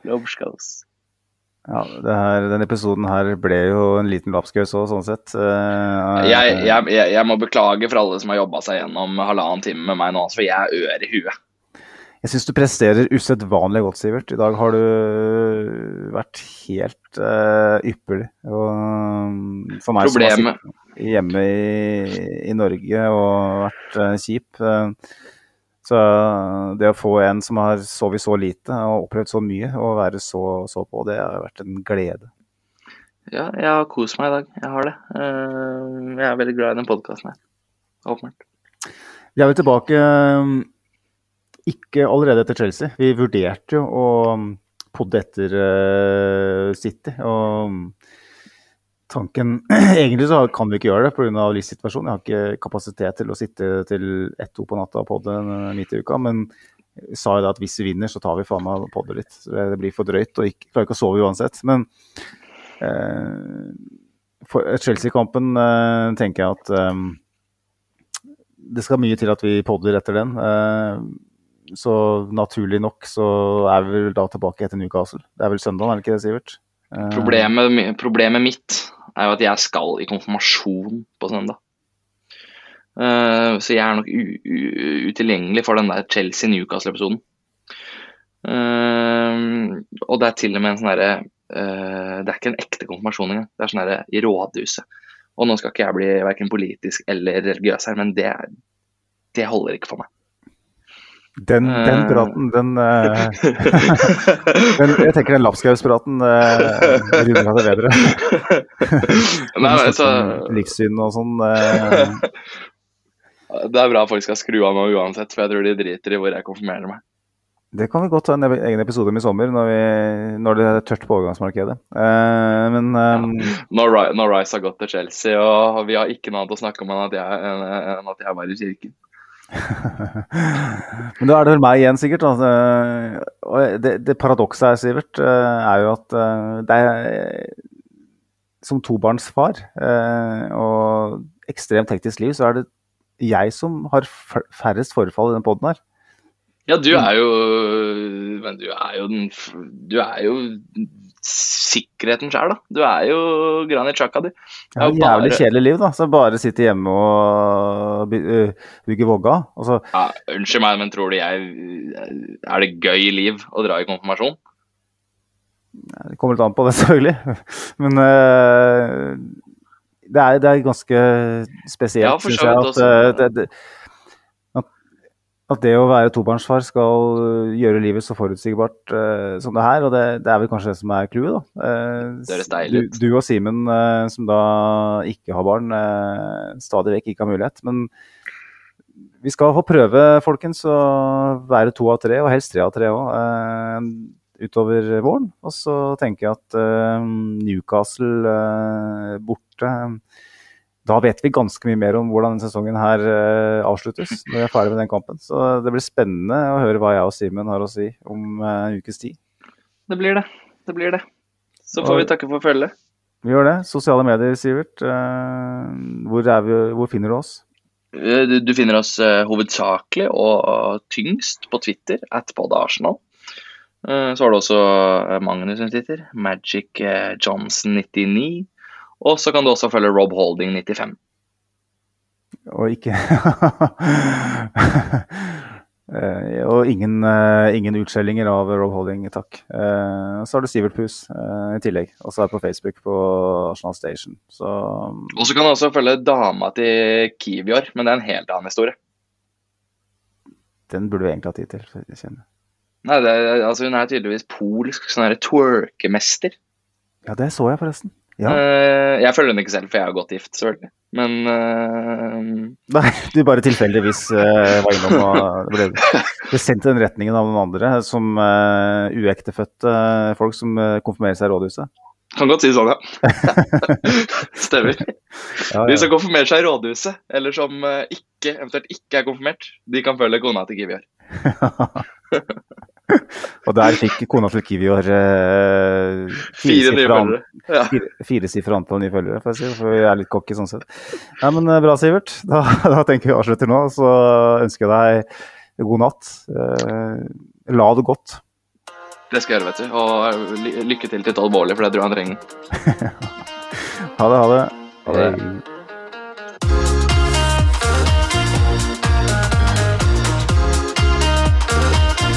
Lobskaus. Ja, her, den episoden her ble jo en liten lapskaus òg, sånn sett. Uh, jeg, jeg, jeg, må beklage for alle som har jobba seg gjennom halvannen time med meg nå, for jeg er ør i huet. Jeg syns du presterer usedvanlig godt, Sivert. I dag har du vært helt uh, ypperlig. Og mm, for meg Problemet. som har sittet hjemme i, i, Norge og vært uh, kjip så det å få en som har sovet så lite og opplevd så mye, og være så, så på, det har vært en glede. Ja, jeg har kost meg i dag. Jeg har det. Eh, jeg er veldig glad i den podkasten her. Åpenbart. Vi er jo tilbake eh, ikke allerede etter Chelsea. Vi vurderte jo å podde etter eh, City. og tanken Egentlig så kan vi ikke gjøre det pga. livssituasjonen. Jeg har ikke kapasitet til å sitte til ett-to på natta og podde midt i uka. Men jeg sa jo da at hvis vi vinner, så tar vi faen meg podde litt. Det blir for drøyt og ikke, klarer ikke å sove uansett. Men eh, Chelsea-kampen eh, tenker jeg at eh, det skal mye til at vi podder etter den. Eh, så naturlig nok så er vi vel da tilbake etter Newcastle. Det er vel søndag, er det ikke det, Sivert? Eh, problemet, problemet mitt er jo at jeg skal i konfirmasjon på søndag. Uh, så jeg er nok utilgjengelig for den der Chelsea-Newcastle-episoden. Uh, og det er til og med en sånn derre uh, Det er ikke en ekte konfirmasjon engang. Det er sånn derre i rådhuset. Og nå skal ikke jeg bli verken politisk eller religiøs her, men det, det holder ikke for meg. Den, den eh. praten, den, uh, den, Jeg tenker den lapskauspraten uh, runder det bedre. Nei, altså, Livssyn og sånn. Det er bra folk skal skru av nå uansett, for jeg tror de driter i hvor jeg konfirmerer meg. Det kan vi godt ta en egen episode om i sommer, når, vi, når det er tørt på overgangsmarkedet. Uh, men um, ja. når, Rice har gått til Chelsea, og vi har ikke noe annet å snakke om enn at jeg, enn at jeg var i kirken. Men da er det vel meg igjen, sikkert. Altså. Og det, det paradokset her, Sivert, eh, er jo at eh, det er Som tobarnsfar eh, og ekstremt hektisk liv, så er det jeg som har færrest forfall i den poden her. Ja, du er jo Men du er jo den Du er jo sikkerheten sjøl, da. Du er jo Granit Chaka, du. Det Ja, er jo jævlig bare- kjedelig liv, da. Så bare sitte hjemme og by- bygge vogga. Og så Ja, unnskyld meg, men tror du jeg Er det gøy liv å dra i konfirmasjon? Det kommer litt an på det, selvfølgelig. Men uh, det, er, det er ganske spesielt, Ja, syns jeg, at, øh, det, det, at det å være tobarnsfar skal øh, gjøre livet så forutsigbart uh, som det her. Og det, det er vel kanskje det som er clouet, da. Uh. Du, du og Simen, uh, som da ikke har barn, stadig vekk ikke har mulighet. Men vi skal få prøve, folkens, å være to av tre, og helst tre av tre òg, utover våren. Og så tenker jeg at eh, Newcastle eh, borte Da vet vi ganske mye mer om hvordan denne sesongen her uh, avsluttes, når vi er ferdig med den kampen. Så det blir spennende å høre hva jeg og Simen har å si om uh, en ukes tid. Det blir det. Det blir det. Så får vi takke for følget. Vi gjør det. Sosiale medier, Sivert. Uh, hvor, er vi, hvor finner du oss? Eh, Du, du finner oss eh, hovedsakelig og tyngst på Twitter, at podarsenal. Eh, Så har du også eh, Magnus sin Twitter, Magic eh, Johnson 99. Og så kan du også følge Rob Holding 95. Og ikke Eh, og ingen, eh, ingen utskjellinger av Rob Holding, takk. Eh, så har du Sivert Pus i tillegg. Og så er det på Facebook på Arsenal Station. Så Og så kan du også følge dama til Kivior, men det er en helt annen historie. den burde vi egentlig ha tid til. jeg kjenner. Nei, det er, altså Hun er tydeligvis polsk sånn twerkemester. Ja, det så jeg forresten. Ja. Eh, jeg følger henne ikke selv, for jeg er godt gift, selvfølgelig. Men uh... Nei, du bare tilfeldigvis uh, var innom og ble, ble sendt i den retningen av noen andre som uh, uektefødte folk som konfirmerer seg i rådhuset. kan godt si sånn, ja. Stemmer. Ja, De som konfirmerer seg i rådhuset, eller som ikke, eventuelt ikke er konfirmert, de kan følge kona til Kivior. Og der fikk kona til Kivior eh, Fire nye følgere. Ja. firesifra antall nye følgere, får si. For vi er litt cocky sånn sett. Nei, men eh, bra, Sivert. Da, da tenker vi avslutter nå. Så ønsker jeg deg god natt. Eh, la det godt. Det skal jeg gjøre, vet du. Og lykke til til et alvorlig for det tror jeg han trenger. Ha det, ha det. Ha det.